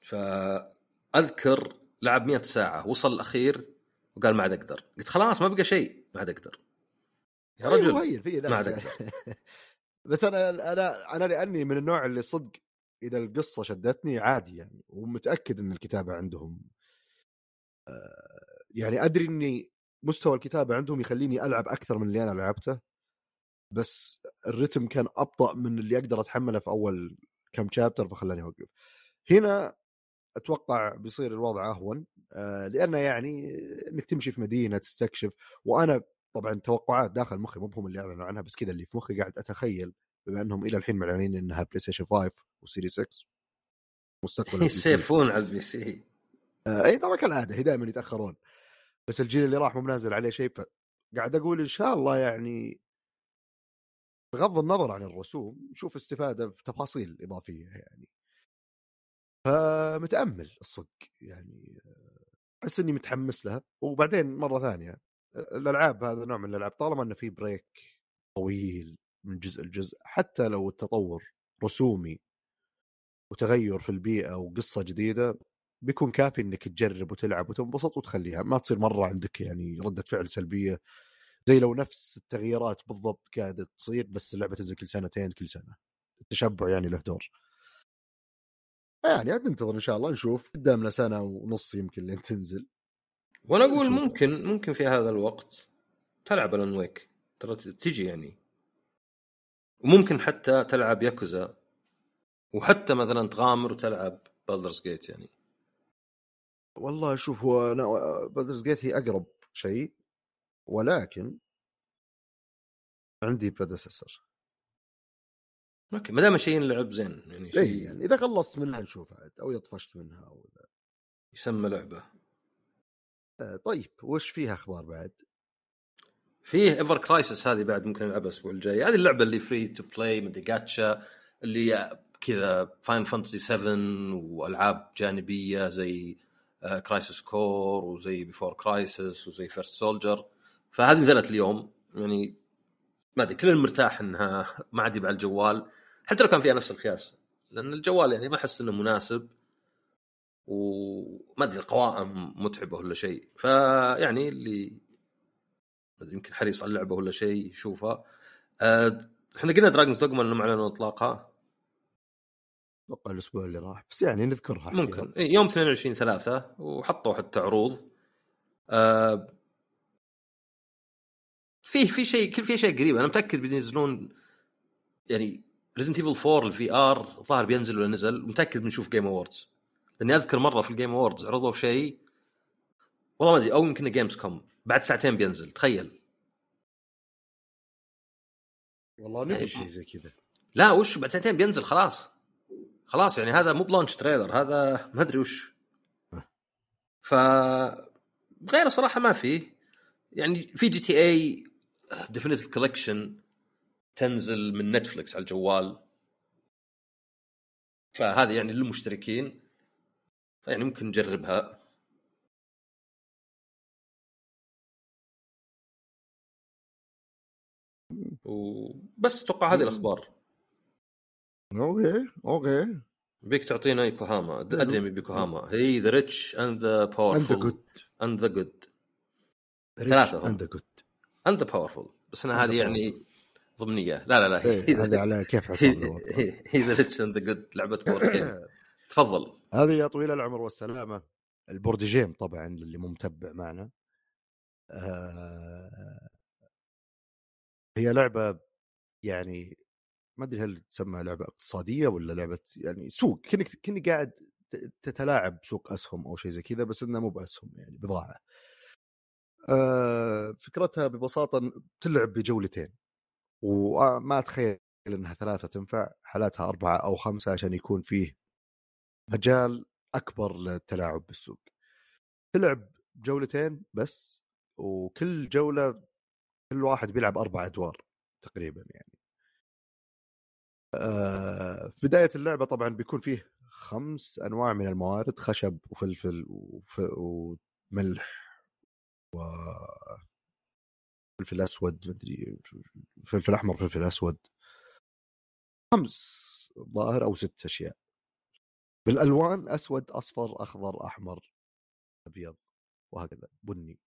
فأذكر لعب 100 ساعة وصل الأخير وقال ما عاد أقدر. قلت خلاص ما بقى شيء ما عاد أقدر. يا رجل أيوة ما عاد أقدر. بس أنا أنا أنا لأني من النوع اللي صدق إذا القصة شدتني عادي يعني ومتأكد إن الكتابة عندهم آه، يعني أدري إني مستوى الكتابة عندهم يخليني ألعب أكثر من اللي أنا لعبته بس الرتم كان أبطأ من اللي أقدر أتحمله في أول كم شابتر فخلاني أوقف. هنا أتوقع بيصير الوضع أهون آه لأنه يعني إنك تمشي في مدينة تستكشف وأنا طبعا توقعات داخل مخي مو بهم اللي أعلنوا عنها بس كذا اللي في مخي قاعد أتخيل بما إنهم إلى الحين معلنين إنها PlayStation 5 و Series X مستقبل يسيفون على ال PC. آه إي طبعا كالعادة هي دائما يتأخرون. بس الجيل اللي راح مو منازل عليه شيء فقاعد أقول إن شاء الله يعني بغض النظر عن الرسوم نشوف استفادة في تفاصيل إضافية يعني. فمتأمل الصدق يعني أحس إني متحمس لها. وبعدين مرة ثانية الألعاب هذا نوع من الألعاب طالما إنه في بريك طويل من جزء لجزء حتى لو التطور رسومي وتغير في البيئة وقصة جديدة بيكون كافي إنك تجرب وتلعب وتنبسط وتخليها. ما تصير مرة عندك يعني ردة فعل سلبية زي لو نفس التغييرات بالضبط قاعدة تصير بس اللعبة تنزل كل سنتين كل سنة. التشبع يعني له دور. يعني عاد ننتظر إن شاء الله نشوف. قدامنا سنة ونص يمكن لين تنزل. وأنا أقول ممكن ممكن في هذا الوقت تلعب Alan Wake ترى تجي يعني. وممكن حتى تلعب ياكوزا وحتى مثلا تغامر وتلعب Baldur's Gate يعني. والله شوف هو أنا Baldur's Gate هي أقرب شيء. ولكن عندي predecessor okay ما دام الشيء لعب زين يعني شيء اي يعني إذا خلصت منها نشوف عاد أو اذا طفشت منها أو إذا... يسمى لعبة. آه طيب وش فيها أخبار بعد؟ فيه Ever Crisis هذه بعد ممكن نلعبها الأسبوع الجاي. هذه اللعبة اللي free to play مدري جاتشا اللي كذا Final Fantasy 7 وألعاب جانبية زي Crisis آه، Core وزي Before Crisis وزي First Soldier فهذه نزلت اليوم. يعني ما أدري كلنا مرتاح إنها ما عاد على الجوال. حتى لو كان فيها نفس القياس لأن الجوال يعني ما أحس إنه مناسب وما أدري القوائم متعبة ولا شيء. فيعني اللي يمكن حريص على اللعبة ولا شيء يشوفها. أه إحنا قلنا دراجونز دوجما انهم اعلنوا اطلاقها أتوقع الأسبوع اللي راح. بس يعني نذكرها ممكن. إيه يوم 22 3 وحطوا حتى عروض. أه في في شيء كل في شيء قريب. أنا متأكد بينزلون يعني Resident Evil 4 ال VR الظاهر بينزل ولا نزل متأكد بنشوف Game Awards لأني أذكر مرة في ال Game Awards عرضوا شيء والله ما أدري أو يمكن Gamescom بعد ساعتين بينزل تخيل. والله نبي يعني شيء زي كذا. لا وش بعد ساعتين بينزل؟ خلاص. خلاص يعني هذا مو ب launch trailer هذا ما أدري وش. ف غير صراحة ما في. يعني في GTA Definitive Collection تنزل من Netflix على الجوال. فهذه يعني للمشتركين. يعني ممكن نجربها. وبس أتوقع هذه الأخبار. okay okay. بيك تعطينا يوكوهاما أدري من يوكوهاما هي the rich and the powerful and the good and the good ثلاثة. and the good and the powerful بس أنا هذه يعني ضمنيه لا لا لا. إيه، هذه على كيف حساب هي the rich and the good لعبة board game تفضل. هذه يا طويل العمر والسلامة ال board game طبعا اللي مو متبع معنا. آه، هي لعبة يعني ما أدري هل تسمى لعبة اقتصادية ولا لعبة يعني سوق. كنك كني قاعد تتلاعب سوق أسهم أو شيء زي كذا بس انها مو بأسهم يعني بضاعة. آه، فكرتها ببساطة تلعب بجولتين وما أتخيل إنها ثلاثة تنفع حالاتها أربعة أو خمسة عشان يكون فيه مجال أكبر للتلاعب بالسوق. تلعب جولتين بس وكل جولة كل واحد بيلعب أربع أدوار تقريبا يعني. آه، في بداية اللعبة طبعا بيكون فيه خمس أنواع من الموارد خشب وفلفل وف... وملح و فلفل أسود مدري فلفل أحمر فلفل أسود. خمس ظاهر أو ست أشياء. بالألوان أسود أصفر أخضر أحمر أبيض وهكذا. بني.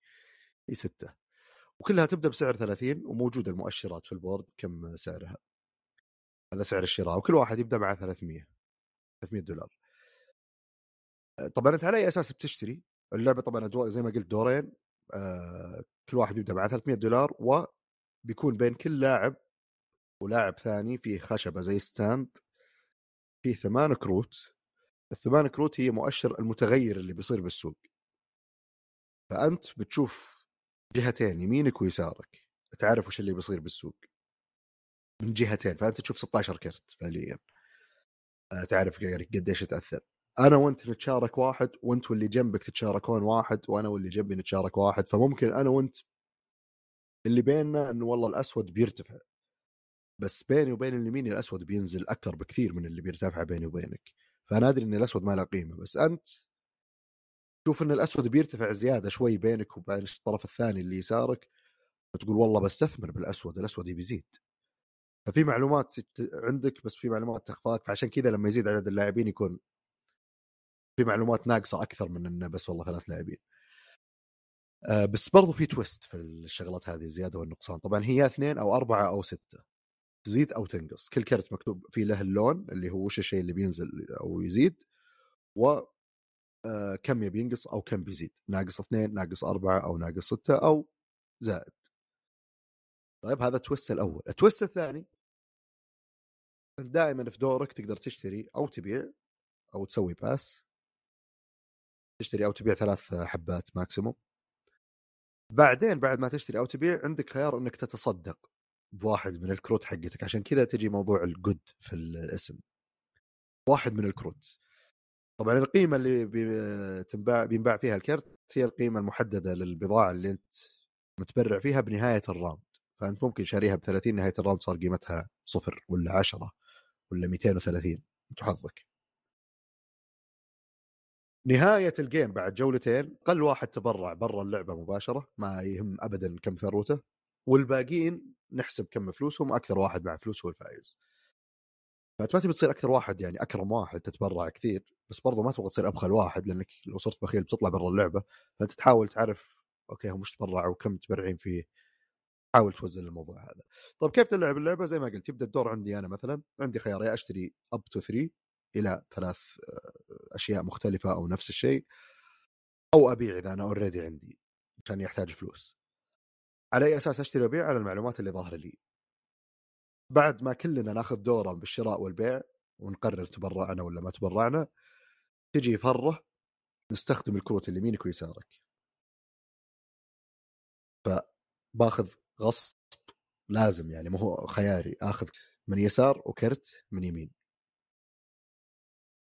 هي ستة. وكلها تبدأ بسعر 30 وموجودة المؤشرات في البورد كم سعرها. هذا سعر الشراء. وكل واحد يبدأ مع 300 300 دولار. طبعا أنت على أي أساس بتشتري. اللعبة طبعا زي ما قلت دورين. كل واحد يبدأ مع 300 دولار وبيكون بين كل لاعب ولاعب ثاني فيه خشبة زي stand فيه ثمان كروت. الثمان كروت هي مؤشر المتغير اللي بيصير بالسوق. فأنت بتشوف جهتين يمينك ويسارك. تعرف وش اللي بيصير بالسوق. من جهتين فأنت تشوف 16 كرت فعليا. آه، تعرف قديش تأثر. أنا وأنت نتشارك واحد وانت واللي جنبك تتشاركون واحد وأنا واللي جنبي نتشارك واحد. فممكن أنا وأنت اللي بيننا إنه والله الأسود بيرتفع بس بيني وبين اليمين الأسود بينزل أكثر بكثير من اللي بيرتفع بيني وبينك. فأنا أدري إن الأسود ما له قيمة بس أنت تشوف إن الأسود بيرتفع زيادة شوي بينك وبين الطرف الثاني اللي يسارك فتقول والله بستثمر بالأسود الأسود بيزيد ففي معلومات عندك بس في معلومات تخفاك فعشان كذا لما يزيد عدد اللاعبين يكون في معلومات ناقصة أكثر من إنه بس والله ثلاث لاعبين. آه بس برضو في تويست في الشغلات هذه الزياده والنقصان. طبعا هي اثنين أو أربعة أو ستة. تزيد أو تنقص. كل كرت مكتوب فيه له اللون اللي هو وش الشيء اللي بينزل أو يزيد و آه، كم يبي ينقص أو كم بيزيد. ناقص اثنين ناقص أربعة أو ناقص ستة أو زائد. طيب هذا ال twist الأول. ال twist الثاني. دائما في دورك تقدر تشتري أو تبيع أو تسوي pass تشتري أو تبيع ثلاث حبات maximum بعدين بعد ما تشتري أو تبيع عندك خيار إنك تتصدق بواحد من الكروت حقتك. عشان كذا تجي موضوع الجود في الاسم. واحد من الكروت. طبعا القيمة اللي بتنباع بينباع فيها الكرت هي القيمة المحددة للبضاعة اللي أنت متبرع فيها بنهاية ال round فأنت ممكن شاريها ب 30 نهاية ال round صار قيمتها صفر ولا 10 ولا 230 أنت حظك نهاية ال game بعد جولتين قل واحد تبرع برا اللعبة مباشرة ما يهم ابدا كم ثروته والباقيين نحسب كم فلوسهم أكثر واحد مع فلوس هو الفائز فأنت ما تبي تصير أكثر واحد يعني أكرم واحد تتبرع كثير بس برضه ما تبغى تصير أبخل واحد لأنك لو صرت بخيل بتطلع برا اللعبة. فأنت تحاول تعرف okay هم وش تبرعوا وكم متبرعين فيه حاول توزن الموضوع هذا. طيب كيف تلعب اللعبة؟ زي ما قلت يبدأ الدور عندي أنا مثلا عندي خيار يا أشتري up to 3 إلى ثلاث آه، أشياء مختلفة أو نفس الشيء أو أبيع إذا أنا already عندي عشان يحتاج فلوس. على أي أساس أشتري وأبيع؟ على المعلومات اللي ظاهرة لي. بعد ما كلنا ناخذ دوره بالشراء والبيع ونقرر تبرعنا ولا ما تبرعنا تجي فترة نستخدم الكروت اللي يمينك ويسارك. فباخذ غصب لازم يعني ما هو خياري آخذ من يسار وكرت من يمين.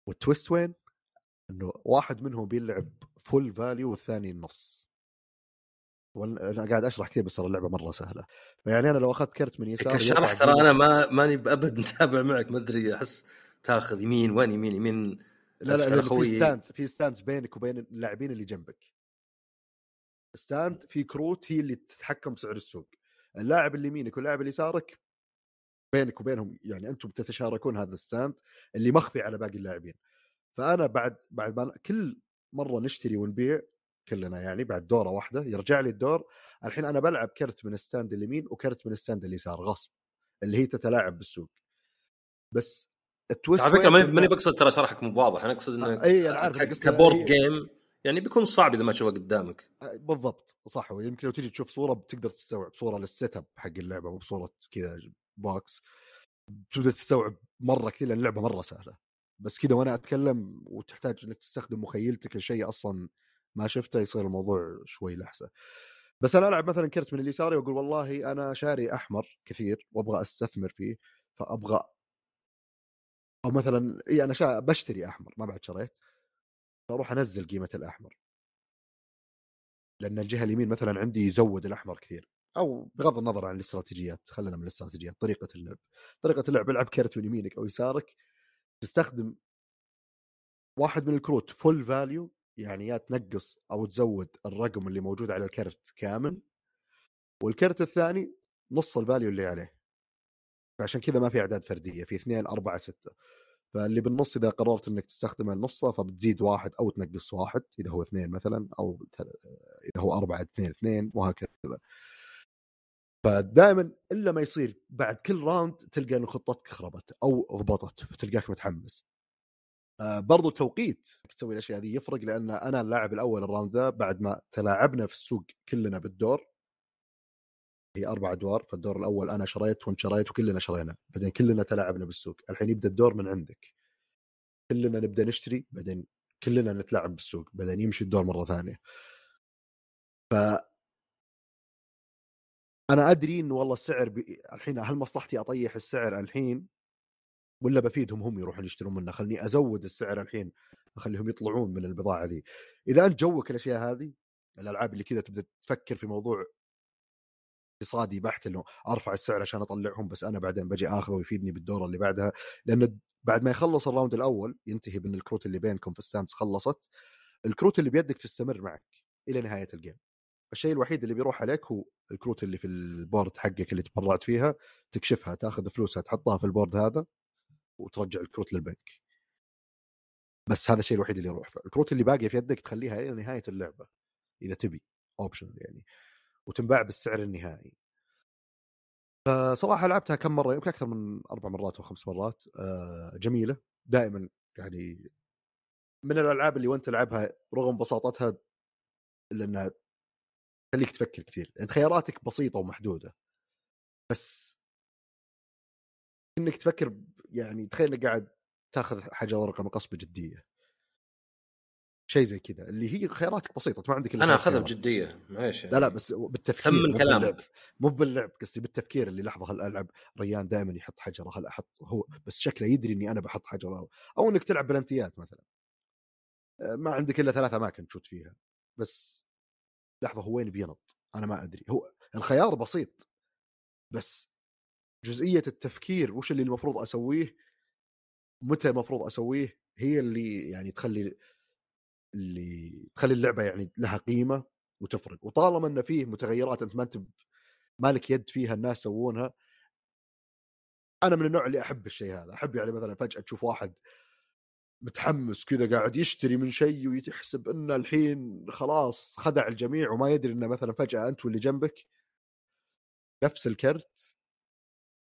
وال twist وين؟ إنه واحد منهم بيلعب full value والثاني النص. وأنا- أنا قاعد أشرح كثير بس ترى اللعبة مرة سهلة. فيعني أنا لو أخذت كرت من يسار كشرح ترى أنا ما ماني بأبد متابع معك ما أدري أحس تاخذ يمين وين يمين يمين لا لا لأنه في stand في stands بينك وبين اللاعبين اللي جنبك. stand في كروت هي اللي تتحكم بسعر السوق. اللاعب اللي يمينك واللاعب اللي يسارك بينك وبينهم يعني أنتم تتشاركون هذا ال stand اللي مخفي على باقي اللاعبين. فأنا بعد بعد ما كل مرة نشتري ونبيع كلنا يعني بعد دورة واحدة يرجع لي الدور الحين أنا بلعب كرت من ال stand اليمين وكرت من ال stand اليسار غصب اللي هي تتلاعب بالسوق. بس ال twist على فكرة ماني بقصد ترى شرحك مو واضح أنا أقصد إنه أي أنا عارف ك board game يعني بيكون صعب إذا ما تشوفه قدامك. بالضبط صح ويمكن لو تيجي تشوف صورة بتقدر تستوعب صورة لل setup حق اللعبة مو بصورة كذا box تبدأ تستوعب مرة كثير لأن اللعبة مرة سهلة. بس كذا وأنا أتكلم وتحتاج إنك تستخدم مخيلتك لشيء أصلا ما شفته يصير الموضوع شوي لحسة. بس أنا ألعب مثلا كرت من اليساري وأقول والله أنا شاري أحمر كثير وأبغى أستثمر فيه فأبغى أو مثلا إي أنا شا... بشتري أحمر ما بعد شريت فاروح أنزل قيمة الأحمر. لأن الجهة اليمين مثلا عندي يزود الأحمر كثير. أو بغض النظر عن الاستراتيجيات خلينا من الاستراتيجيات طريقة اللعب. طريقة اللعب العب كرت من يمينك أو يسارك تستخدم واحد من الكروت full value يعني يا تنقص أو تزود الرقم اللي موجود على الكرت كامل والكرت الثاني نص ال value اللي عليه. فعشان كذا ما في أعداد فردية في اثنين أربعة ستة. فاللي بالنص إذا قررت إنك تستخدم النصه فبتزيد واحد أو تنقص واحد إذا هو اثنين مثلا أو إذا هو أربعة اثنين اثنين وهكذا. فدائما إلا ما يصير بعد كل round تلقى ان خطتك خربت أو ضبطت فتلقاك متحمس. آه برضو توقيت تسوي الأشياء هذه يفرق لأن أنا اللاعب الأول ال round ذا بعد ما تلاعبنا في السوق كلنا بالدور. هي أربع أدوار فالدور الأول أنا شريت وأنت شريت وكلنا شرينا بعدين كلنا تلاعبنا بالسوق. الحين يبدأ الدور من عندك. كلنا نبدأ نشتري بعدين كلنا نتلاعب بالسوق بعدين يمشي الدور مرة ثانية. ف أنا أدري إنه والله السعر بي... الحين هل مصلحتي أطيح السعر الحين؟ ولا بفيدهم هم يروحون يشترون منه خلني أزود السعر الحين أخليهم يطلعون من البضاعة ذي. إذا أنت جوك الأشياء هذه الألعاب اللي كذا تبدأ تفكر في موضوع اقتصادي بحت إنه أرفع السعر عشان أطلعهم بس أنا بعدين بجي آخذه ويفيدني بالدوره اللي بعدها. لأن بعد ما يخلص ال round الأول ينتهي بأن الكروت اللي بينكم في ال stands خلصت الكروت اللي بيدك تستمر معك إلى نهاية ال game الشيء الوحيد اللي بيروح عليك هو الكروت اللي في ال board حقك اللي تبرعت فيها تكشفها تاخذ فلوسها تحطها في ال board هذا وترجع الكروت للبنك. بس هذا الشيء الوحيد اللي يروح الكروت اللي باقية في يدك تخليها إلى نهاية اللعبة إذا تبي optional يعني وتنباع بالسعر النهائي. فصراحة لعبتها كم مرة يمكن أكثر من أربع مرات أو خمس مرات آه، جميلة دائما يعني من الألعاب اللي وأنت تلعبها رغم بساطتها إلا إنها تخليك تفكر كثير. يعني خياراتك بسيطة ومحدودة بس إنك تفكر يعني تخيل إنك قاعد تاخذ حاجة ورقة مقص بجدية. شيء زي كذا اللي هي خياراتك بسيطة ما عندك أنا أخذها. بجدية. معليش لا لا بس بالتفكير باللعب. كلامك. مو باللعب قصدي بالتفكير اللي لحظه هل العب ريان دائما يحط حجره هل أحط هو بس شكله يدري إني أنا بحط حجره أو إنك تلعب بلنتيات مثلا. آه، ما عندك إلا ثلاث أماكن تشوت فيها بس لحظة هو وين بينط؟ أنا ما أدري. هو الخيار بسيط بس جزئية التفكير وش اللي المفروض أسويه متى المفروض أسويه هي اللي يعني تخلي اللي تخلي اللعبة يعني لها قيمة وتفرق. وطالما إن فيه متغيرات أنت ما أنت مالك يد فيها الناس يسوونها أنا من النوع اللي أحب الشيء هذا. أحب يعني مثلا فجأة تشوف واحد متحمس كذا قاعد يشتري من شيء ويحسب إنه الحين خلاص خدع الجميع وما يدري إنه مثلا فجأة أنت واللي جنبك نفس الكرت.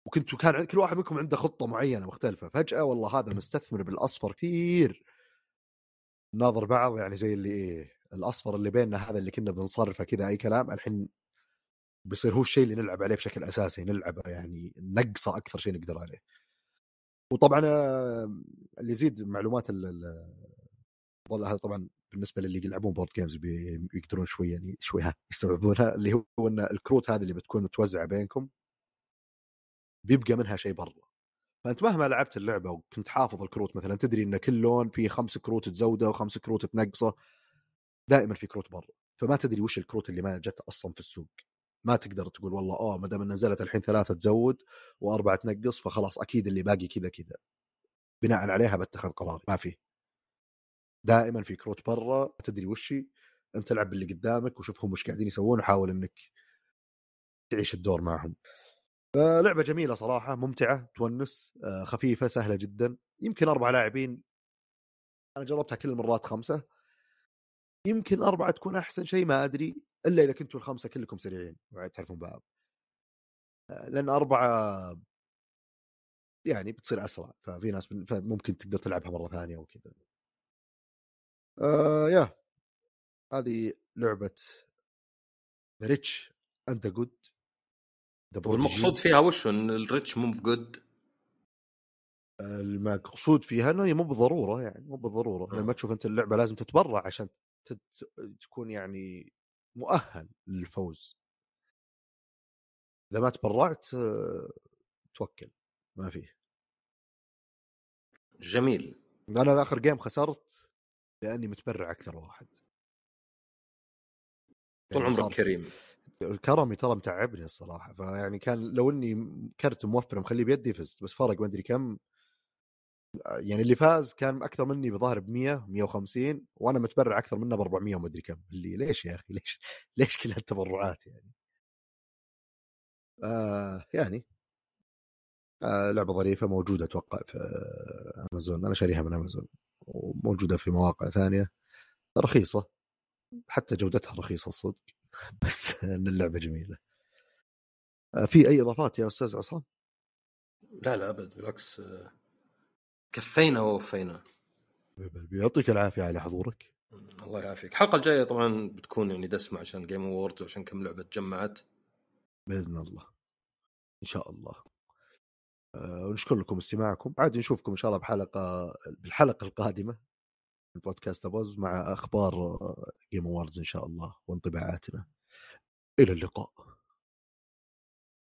وكنتوا كان كل واحد منكم عنده خطة معينة مختلفة. فجأة والله هذا مستثمر بالأصفر كثير. ناظر بعض يعني زي اللي إيه الأصفر اللي بيننا هذا اللي كنا بنصرفه كذا أي كلام الحين بيصير هو الشيء اللي نلعب عليه بشكل أساسي نلعبه يعني نقصه أكثر شيء نقدر عليه. وطبعا آه، اللي يزيد معلومات هذا طبعا بالنسبة للي يلعبون board games بي- بيقدرون شوي يعني شوي ها يستوعبونها اللي هو إن الكروت هذه اللي بتكون متوزعة بينكم بيبقى منها شيء برا. فأنت مهما لعبت اللعبة وكنت حافظ الكروت مثلا تدري إن كل لون فيه خمس كروت تزوده وخمس كروت تنقصه دائما في كروت برا. فما تدري وش الكروت اللي ما جت أصلا في السوق. ما تقدر تقول والله آه ما دام نزلت الحين ثلاثة تزود وأربعة تنقص فخلاص أكيد اللي باقي كذا كذا. بناء عليها بتخذ قراري ما في. دائما في كروت برا تدري وش هي. أنت العب اللي قدامك وشوفهم وش قاعدين يسوون وحاول إنك تعيش الدور معهم. آه، لعبة جميلة صراحة ممتعة تونس آه، خفيفة سهلة جدا. يمكن أربع لاعبين أنا جربتها كل المرات خمسة. يمكن أربعة تكون أحسن شيء ما أدري. إلا إذا كنتوا الخمسة كلكم سريعين تعرفون بعض. آه، لأن أربعة يعني بتصير أسرع ففي ناس ممكن تقدر تلعبها مرة ثانية وكذا. آه يا هذه لعبة rich and good. المقصود فيها وش؟ إن ال rich مو good المقصود فيها إنه هي مو بالضرورة يعني مو بالضرورة. لما تشوف أنت اللعبة لازم تتبرع عشان تت... تكون يعني مؤهل للفوز. إذا ما تبرعت توكل ما فيه. جميل. أنا آخر جيم خسرت لأني متبرع أكثر واحد. طول يعني عمرك كريم. كرمي ترى متعبني الصراحة فيعني كان لو إني كرت موفر مخليه بيدي فزت بس فرق ما أدري كم. يعني اللي فاز كان أكثر مني بظاهر ب 100 150 وأنا متبرع أكثر منه ب 400 وما أدري كم. اللي ليش يا أخي؟ ليش ليش كل هالتبرعات يعني؟ آه يعني آه لعبة ظريفة موجودة أتوقع في أمازون. أنا شاريها من أمازون وموجودة في مواقع ثانية رخيصة. حتى جودتها رخيصة الصدق بس إن اللعبة جميلة. آه في أي إضافات يا أستاذ عصام؟ لا لا أبد. بالعكس كفينا ووفينا. يعطيك العافية على حضورك. الله يعافيك. الحلقة الجاية طبعا بتكون يعني دسمة عشان Game Awards وعشان كم لعبة تجمعت. بإذن الله. إن شاء الله. أه ونشكر لكم استماعكم. عاد نشوفكم إن شاء الله بحلقة بالحلقة القادمة من بودكاست ابوز مع أخبار Game Awards إن شاء الله وانطباعاتنا. إلى اللقاء.